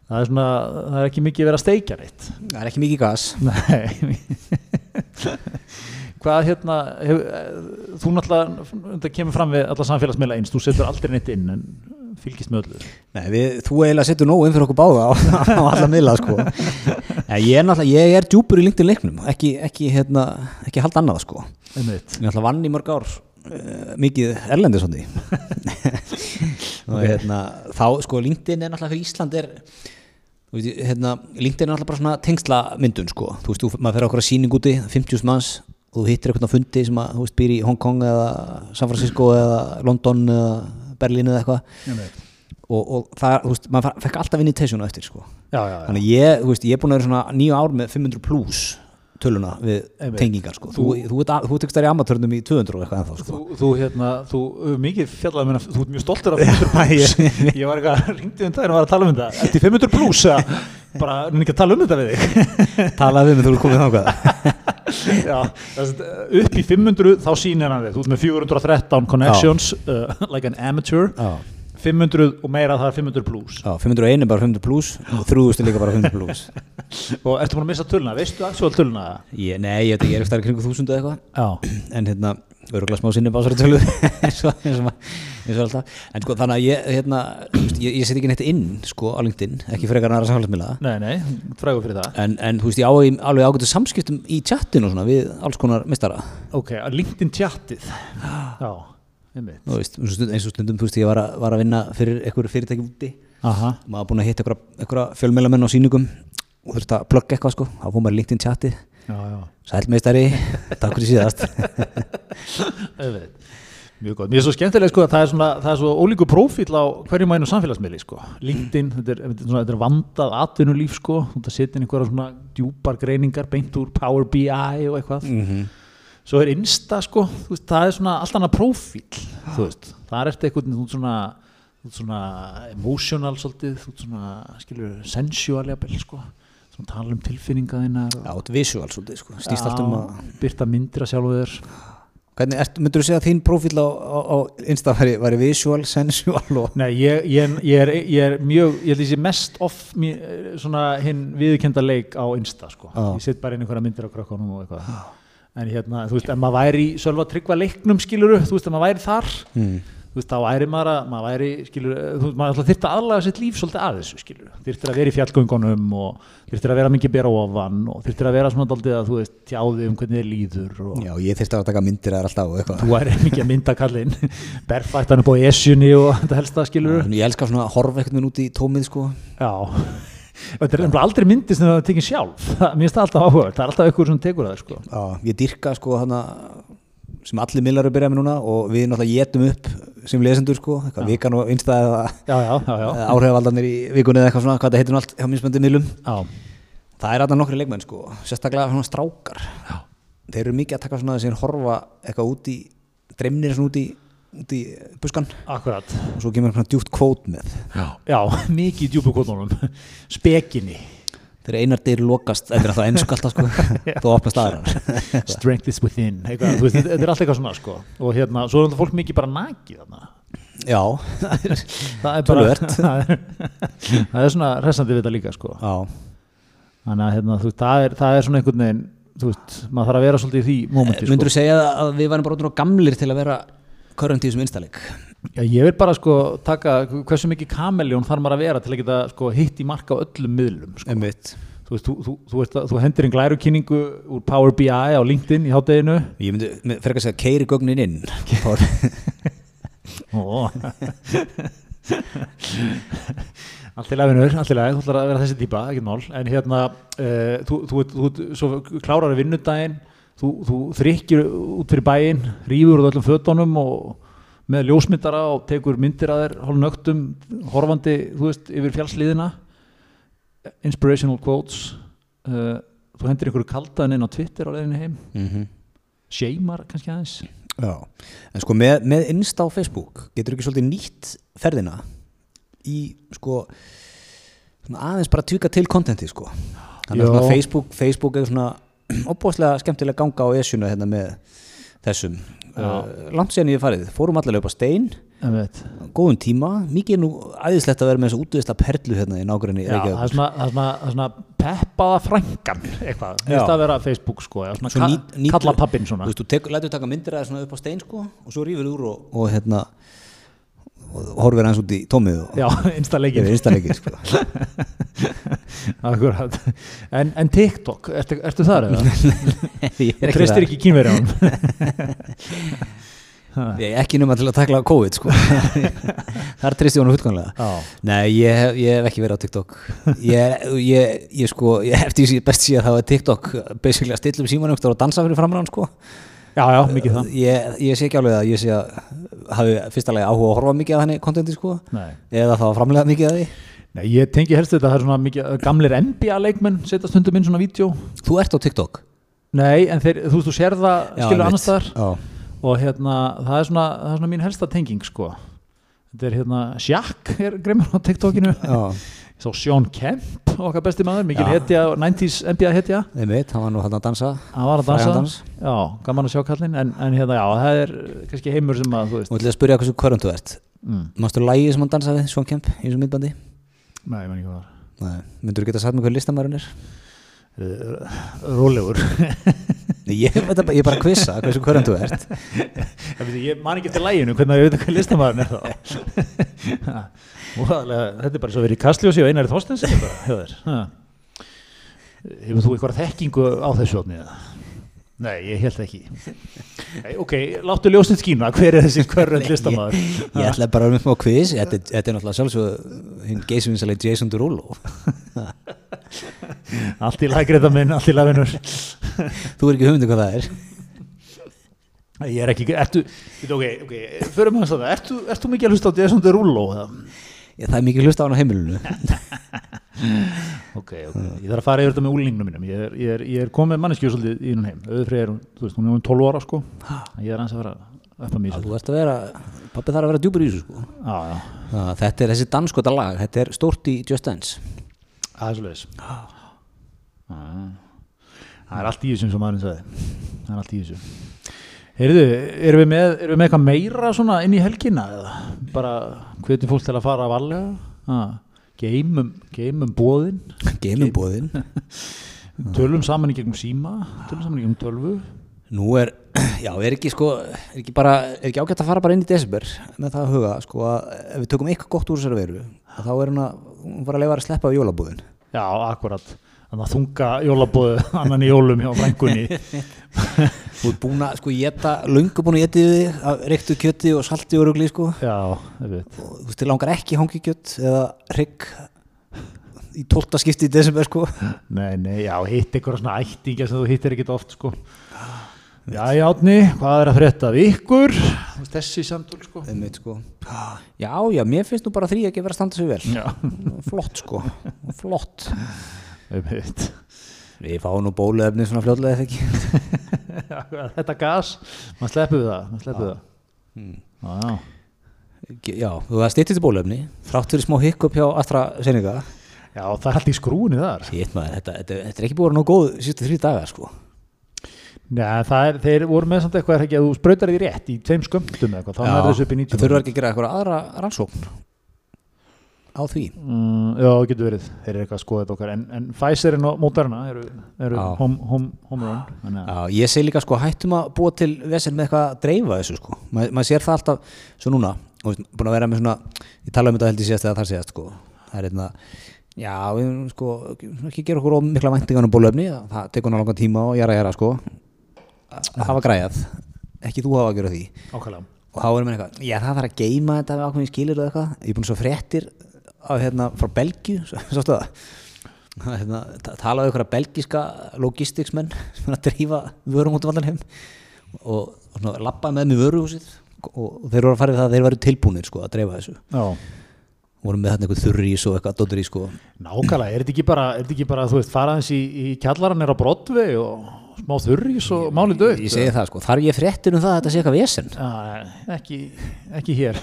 Það er svona, það er ekki mikið verið að steikja neitt. Það er ekki mikið gas. Nei hvað hérna hef, þú náttúrulega, þetta kemur fram við alla samfélagsmiðla eins, þú setur aldrei neitt inn en fylgist með öllu. Nei, við, þú eiginlega setur nógu inn fyrir okkur báða á, á alla miðla sko. Nei, ég er náttúrulega, ég er djúpur í lengtið leiknum. Ekki, ekki, hérna, ekki halda annað sko. Ég er náttúrulega vann í mörg ár uh, mikið erlendis og hérna þá sko LinkedIn er náttúrulega fyrir Ísland er hérna, LinkedIn er alltaf bara svona tengsla myndun sko, þú veist, þú, maður fer okkur að síning úti 50 manns og þú hittir eitthvað fundi sem að, þú veist, býr í Hong Kong eða San Francisco eða London eða Berlín eða eitthvað. Og, og það, þú veist, maður fekk alltaf invitation á eftir sko, já, já, já. þannig ég, þú veist, ég er búin að vera svona nýju ár með 500 pluss töluna við Einmitt. tengingar sko. þú, þú, þú, þú tekst þær í amatörnum í 200 og eitthvað ennþá sko. þú hérna, þú mikið fjallaði mér þú ert mjög stoltur af 500 pluss ég var eitthvað, ringdi um það og var að tala um þetta. Eftir 500 pluss bara, nefnir ekki að tala um þetta við þig? Talaði við mig, þú ert komið þákað já, upp í 500 þá sýnir hann þig, þú ert með 413 connections uh, like an amateur. Já 500 og meira það er 500 pluss Já, 501 er bara 500 pluss og 3000 er líka bara 500 pluss Og ertu búin að missa töluna? Veistu aðsvöld töluna? Ég, nei, ég ekki, ég er eftir kringu 1000 eða eitthvað. En hérna, öruglega smá sinni básari tölu. Eins og alltaf. En sko, þannig að ég, hérna ég, ég set ekki neitt inn, sko, á LinkedIn ekki frekar næra samfélagsmiðla. Nei, nei, frægur fyrir það. En, en þú veist, ég á alveg ágættu samskiptum í chattinu og svona við alls konar mistara Ok, LinkedIn chattið Já Veist, eins og stundum, þú veist, ég var að, var að vinna fyrir einhverju fyrirtæki úti. Aha. maður búin að hitta einhverja fjölmjölamenn á síningum og þurfti að plugga eitthvað sko. Þá fóð maður inn chati sælmeistari, takk fyrir síðast. Mjög góð, mér er svo skemmtilega sko að það er svona, það er svo ólíku profíl á hverjum mænu samfélagsmiðli sko. LinkedIn, þetta er, svona, þetta er vandað atvinnulíf sko, þú setja inn einhverja svona djúpar greiningar, beint úr Power BI og eitthvað. Mm -hmm svo er Insta sko veist, það er svona allt annað profíl það er eftir eitthvað svona, svona emotional svolítið, svona skilur sensual jafnvel sko. Svona tala um tilfinninga þínar Já, þetta er visual svolítið sko. Stýst allt um að byrta myndir að sjálfu þér. Hvernig, myndur þú segja að þín profíl á, á, á Insta væri, væri visual, sensual og... Nei, ég, ég, ég, er, ég er mjög, ég held að ég sé mest off svona hinn viðkenda leik á Insta sko, ah. ég sitt bara inn einhverja myndir á krökkunum og eitthvað. Ah en hérna, þú veist, ef maður væri í sjálfa tryggva leiknum skiluru, þú veist, ef maður væri þar mm. þú veist, þá væri maður að, maður væri, skilur, þú veist, maður þurfti að aðlaga sitt líf svolítið að þessu, skilur, þurfti að vera í fjallgöngunum og þurfti að vera mikið bera ofan og þurfti að vera svona doldið að, þú veist, tjáði um hvernig þið líður og... Já, ég þurfti að taka myndir að alltaf og eitthvað. Þú væri mikið að mynda kallinn, berfættan upp á esjunni og þetta helsta, skilur. Já, þetta er aldrei myndið sem það tekið sjálf, mér finnst það alltaf áhuga, það er alltaf eitthvað sem tekur það, sko. Já, ég dyrka, sko, hana, sem allir millar eru að byrja með núna og við náttúrulega getum upp sem lesendur sko, eitthvað vikan og einstæð eða áhrifavaldarnir í vikunni eða eitthvað svona, hvað það heitir allt hjá minnsmöndið miðlum það er alltaf nokkri leikmenn sko sérstaklega svona strákar. Já. þeir eru mikið að taka svona þess að horfa eitthvað út í, dreimnir svona út í út í buskan Akkurat. og svo kemur svona djúpt kvót með. Já, já mikið djúpu kvótunum. Spekinni. Þegar einar dyr lokast, þetta er alltaf ennsku alltaf sko, þú opnast aðra strength is within, eitthvað, veist, þetta er alltaf eitthvað svona sko, og hérna, svo er þetta fólk mikið bara nakið þarna. Já, það er bara það er, það er svona resandi við þetta líka sko. Já. þannig að hérna, þú, það, er, það er svona einhvern veginn þú veist, maður þarf að vera svolítið í því mómenti sko. myndur þú segja að við varum bara gamlir til að vera körrandi í þessum instaleg Já, ég vil bara sko taka hversu mikið kameljón þarf maður að vera til að geta sko, hitt í marka á öllum miðlum sko. þú, veist, þú, þú, þú, veist, þú hendur einn glærukynningu úr Power BI á LinkedIn í hátteginu Ég myndi fyrir að segja keiri gögnin inn. Allt í lafinur, allt í lagi, þú ætlar að vera þessi típa, ekkert mál. En hérna, uh, þú klárar að vinnudaginn þú þrykkir út fyrir bæinn rýfur úr öllum fötunum og með ljósmyndara og tekur myndir að þér hálf nögtum, horfandi þú veist, yfir fjallsliðina. Inspirational quotes. Uh, þú hendur einhverju kaldaðin inn á Twitter á leginni heim. Mm -hmm. seimar kannski aðeins. Já, en sko með, með Insta á Facebook getur ekki svolítið nýtt ferðina í sko aðeins bara tjúka til kontenti sko. Þannig að Facebook, Facebook er svona opbóslega skemmtilega ganga á esjuna hérna með þessum. Uh, langt séðan ég farið, fórum allavega upp á stein. Góðum tíma, mikið er nú æðislegt að vera með þessu útvist að perlu hérna í nákvæmni það er svona, svona, svona peppaða frængan eitthvað, það er að vera Facebook sko, já, svona ka nýt, nýt, kalla pappin svona. Þú veist, þú lætur taka myndir að það upp á stein sko og svo rýfur úr og, og hérna og horfir hans út í tómið Já, einstalegin sko. Akkurat. En, en TikTok, ertu, ertu þar eða? Þú treystir ekki kýmveri á hann Ég er ekki numma til að takla COVID sko. Þar treysti hún hútganlega Nei, ég, ég hef ekki verið á TikTok. Ég, ég, ég sko ég því best síðan þá er TikTok basically að stilla um símanum og dansa fyrir framrann sko Já, já, mikið það. Ég, ég sé ekki alveg að ég sé að hafi fyrstulega áhuga að horfa mikið af henni kontenti sko. Nei. eða þá framlega mikið af því. Nei, ég tengi helst þetta, það er svona mikið gamlir NBA leikmenn, setja stundum inn svona vídeo. Þú ert á TikTok? Nei, en þeir, þú veist, þú sér það, skilur annars þar og hérna, það er svona, það er svona mín helsta tenging sko. Þetta er hérna, Shaq er greimur á TikTokinu. Já Svo Sean Kemp, okkar besti maður, mikil hetja, 90's NBA hetja. Ég veit, hann var nú hann að dansa. Hann var að dansa, já, gaman að sjá kallin, en, en hérna, já, það er kannski heimur sem að, þú veist. Þú ætlaði að spyrja hvað hverjum þú ert. Mm. Mástu lægið sem hann dansaði, Sean Kemp, eins og mittbandi? Nei, ég menn ekki hvað það var. Nei, myndur þú geta sagt með hvað listamæðurinn er? Rólegur. ég, ég bara kvissa hversu hverjum þú ert. ég man ekki til læginu hvernig ég veit hvað listamæðurinn er þá. þetta er bara svo verið Kastljósi og Einari Þorstens hefur þú eitthvað þekkingu á þessu ofni nei, ég held ekki. Nei, ok, láttu ljósnit skína. Hver er þessi hverjum listamæður ég ætla bara að vera með á quiz. Þetta, þetta er náttúrulega sjálfsög hinn geysvinsalega Jason Derulo. Allt í lagriða minn allt í lagvinnur þú er ekki humdi hvað það er. Ég er ekki, ertu ok, ok, förum við að það ertu, mikið að hlusta á Jason Derulo Ég, það er mikið hlust á hann á heimilinu ok, ok, ég þarf að fara yfir þetta með úlingnum mínum. Ég er, ég er, ég er komið manneskjöð svolítið í hún heim. Auðvitað er hún, þú veist, hún er um 12 ára sko. Ég er hans að vera upp að mísa Þú veist að vera, pappi þarf að vera djúpur í þessu sko. Já, já. Það, Þetta er þessi danskota lag, þetta er stórt í Just Dance. Það er svolítið Það er allt í þessum sem maðurinn sagði. Það er allt í þessu. Heyrðu, erum við með, erum við með eitthvað meira svona inn í helgina eða? Bara hvetjum fólk til að fara að valja geimum, geimum bóðin geimum bóðin tölum saman í gegnum síma tölum saman í gegnum tölvu. Nú er já, er ekki sko er ekki, bara, er ekki ágætt að fara bara inn í desember með það að huga, sko að ef við tökum eitthvað gott úr þessari veru, þá er hún að hún var að lefa að sleppa á jólabúðin. Já, akkurat, þannig að þunga jólabúðu annan í jólum hjá frængunni Þú ert búin að, sko, geta lungu búin að geta þið að reyktu kjötti og salti og rugli, sko Já, ég veit og þú veist, þið langar ekki hangi kjött eða rygg í tólta skipti í desember, sko Nei, nei, já, hitt ykkur svona ættinga sem þú hittir ekkit oft, sko Já, já, átni, hvað er að frétta við ykkur? Þessi samtul, sko. Einmitt, sko. Já, já, mér finnst nú bara því ekki verið að standa sig vel. Já. Flott, sko. Flott. Einmitt. Við fáum nú bóluefni svona fljóðlega eða ekki. þetta gas, maður sleppuð það, maður sleppuð það. Mm. Já, þú það stýttist í bóluefni, fráttur í smá hikkup hjá AstraZeneca. Já, það er alltaf í skrúni þar. Veit maður, þetta, þetta, þetta er ekki búin ná góð sístu þrjí dagar, sko. Já, er, þeir voru með samt eitthvað að þú spröytar því rétt í tveim skömmtum eitthvað, þá er þessu upp í 90. Það þurfa ekki að gera eitthvað aðra rannsókn á því. Mm, já, það getur verið, þeir eru eitthvað að skoða þetta okkar, en, en Pfizerin og Moderna eru, eru home, home, home run. Já, ég segi líka sko, hættum að búa til vesen með eitthvað að dreifa þessu sko, maður mað sér það alltaf svo núna, og búin að vera með svona, ég tala um þetta held ég síðast eða þar síðast sko, það er einna, já, við sko, ekki gera okkur mikla væntingan um bólöfni, það tekur náttúrulega tíma og jæra jæra sko. Að hafa græðað ekki þú hafa að gera því. Ákvæmlega. og þá erum við eitthvað, já það þarf að geima þetta við ákveðin skilir og eitthvað, ég er búin svo fréttir á, hérna, frá Belgíu hérna, talaðu ykkur að belgíska logisticsmenn sem er að drífa vörum út af allan heim og, og lappa með með vöruhúsið og, þeir voru að fara við það að þeir varu tilbúinir sko, að dreifa þessu. Já. Vorum með hérna eitthvað þurrís og eitthvað dótturís sko. Nákvæmlega, er þetta ekki bara, ekki bara þú veist, faraðins í, í kjallaran er á brotvi og smá þurrís og máli dögt ég segi það sko, þar ég fréttir um það að þetta sé eitthvað vesen? Ekki, ekki hér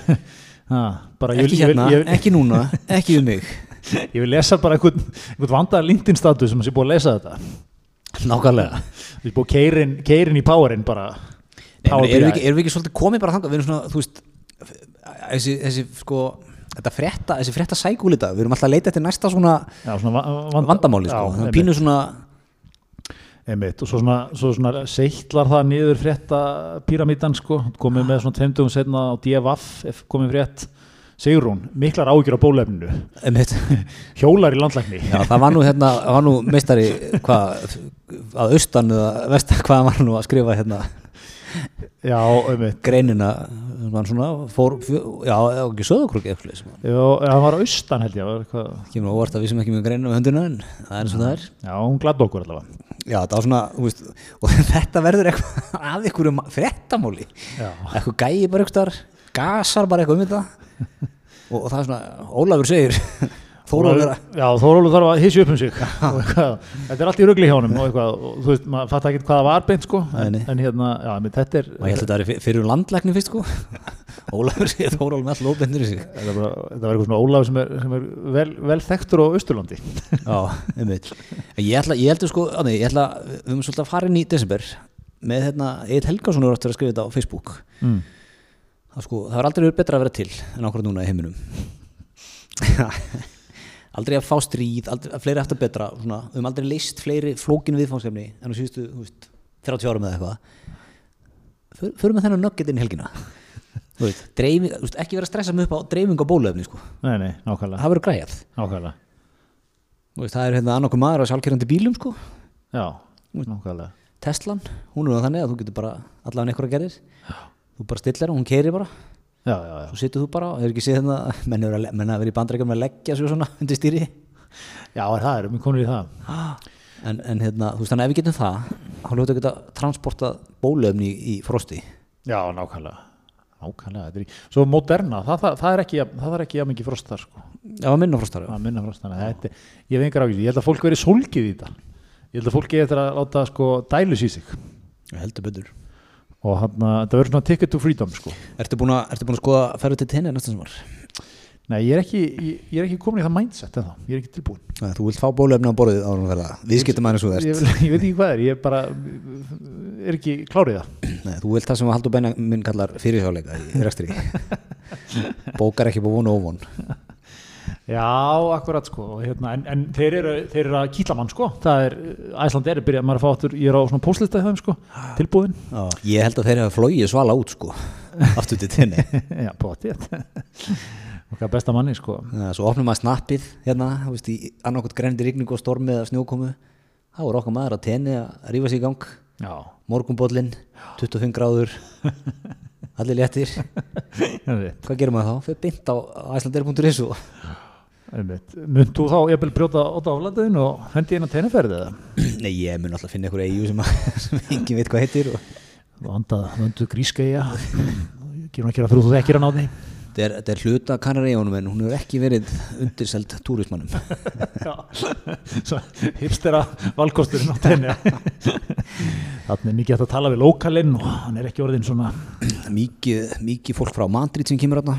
ha, ekki vil, hérna, ég vil, ekki núna ekki um mig. Ég vil lesa bara einhvern, einhvern vandar LinkedIn status sem sé búið að lesa þetta. Nákvæmlega. Við erum búið keirin, í powerinn bara. Nei, erum, við ekki, erum við ekki svolítið komið bara þangað? Við erum svona, þú veist þessi, þessi sko þetta frétta, þessi frétta sækúlita, við erum alltaf að leita eftir næsta svona, já, svona vand, vandamáli sko, pínu svona Einmitt, og svo svona, svo svona seittlar það niður frétta píramítan sko, komið með svona tveimtugum setna á DFF komið frétt, Sigrún miklar ágjur á bólefninu hjólar í landlækni. Já, það var nú, hérna, var nú meistari hvað, að austan eða vestan hvað var nú að skrifa hérna? Já, einmitt. Greinina svona, fór, já, ekki söðukrúk eitthvað Já, það var austan held ég Ekki nú óvart að við sem ekki með greinina með hönduna en það er eins og það er. Já, hún gladd okkur allavega Já, það var svona, veist, og þetta verður eitthvað að ykkur um frettamóli eitthvað gæi bara eitthvað gasar bara eitthvað um þetta. Og, og það er svona, Ólafur segir Þórólur þarf að hissi upp um sig. Þetta er allt í ruggli hjá hann og, og þú veist, maður fattar ekki hvaða var beint sko, en, en hérna, já, þetta er og ég held að þetta er fyrir um landlækni fyrst sko. Ólafur segir Þórólur með all lóðbendur í sig. Þetta var eitthvað svona Ólafur sem er, sem er vel, vel þekktur á Östurlandi Já, einmitt. Ég ætla, ég heldur sko, að ég ætla við höfum svolítið að fara inn í desember með hérna, Egil Helgarsson er átt að skrifa þetta á Facebook. Mm. það sko, það var aldrei verið betra að vera til en ákvæmlega núna í heiminum aldrei að fá stríð, aldrei, fleiri eftir betra svona, við höfum aldrei leist fleiri flókinu viðfáðskefni en þú síðustu, þú veist, 30 ára með eitthvað. Förum við þennan nöggit inn í helgina. Þú veist, ekki vera að stressa mig upp á dreifing á bólöfni, sko. Nei, nei, nákvæmlega. Það verður græjað. Nákvæmlega. Veist, það er hérna annarku maður á sjálfkerrandi bílum, sko. Já, nákvæmlega. Teslan, hún er þannig að þú getur bara allavega einhverja gerir þú bara stillar og hún keiri bara já, já, já. svo sittur þú bara hefur ekki séð hérna menn er að vera í bandrækjum að leggja svo svona undir stýri. Já það er, við komum í það. En, en hérna, þú veist þannig ef við getum það þá hljótu að geta transporta bólöfni í, í frosti. Já nákvæmlega. Nákvæmlega, í, svo moderna það, það, það er ekki, það er ekki að mikið frost þar sko. já minna frost þar minna frost þar, þetta, ég veit engar ákveð ég held að fólk verið solgið í þetta. Ég held að fólki eftir að láta sko dælus í sig. Ég heldur betur og hann að þetta verður svona ticket to freedom sko. Ertu búin að, ertu búin að skoða að ferja til tenni næsta sem var? Nei, ég er ekki, ég, ég er ekki komin í það mindset eða, ég er ekki tilbúin Nei, Þú vilt fá bólöfni á borðið á hún verða við skiptum aðeins úr þess ég, ég veit ekki hvað er, ég bara er ekki klárið það. Nei, þú vilt það sem Haldur Benjamin kallar fyrirhjáleika í rekstri. Bókar ekki búin og óvon Já, akkurat sko hérna, en, en þeir eru, þeir eru að kýtla mann sko. Það er, Æsland er að byrja, maður er að fá áttur ég er á svona póslista í þeim sko, tilbúðin Já, Ég held að þeir hafa flóið svala út sko aftur til tenni Já, bótið okkar besta manni sko. Já, Svo opnum maður snappið hérna, þú veist, í annarkot grendi rigning og stormi eða snjókomu. Þá er okkar maður að tenni að rífa sér í gang. Morgumbóllin 25 gráður. Allir léttir. Hvað gerum maður þá? fyrir bynd á æslandeir.is og Mun þú þá ég vil brjóta óta aflæðin og hendi inn á tenniferði eða? Nei, ég mun alltaf finna einhverju eigu sem, sem engin veit hvað heitir og... Vandu grískeiða Gerum ekki að þú þekkir hann á því. Þetta er hluta Kanaríjónum en hún hefur ekki verið undirselt túrismannum Hipstera valkosturinn á tenni Þannig er mikið að tala við lokalinn og hann er ekki orðin svona Mikið, mikið fólk frá Madrid sem kemur aðna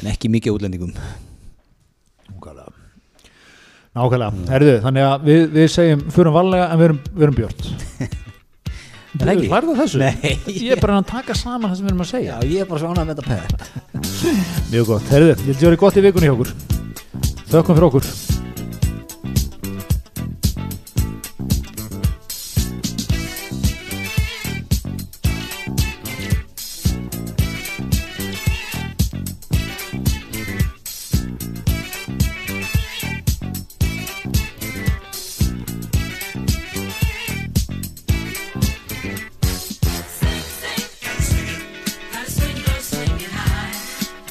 en ekki mikið útlendingum Nákvæmlega, herðu, þannig að við, við segjum fyrir valega en við erum, við erum björnt Þú lærðu þessu? Nei. Ég er bara að taka saman það sem við erum að segja. Já, ég er bara svona með þetta pæð Mjög gott, herðu, ég held að það er gott í vikunni hjá okkur. Þökkum fyrir okkur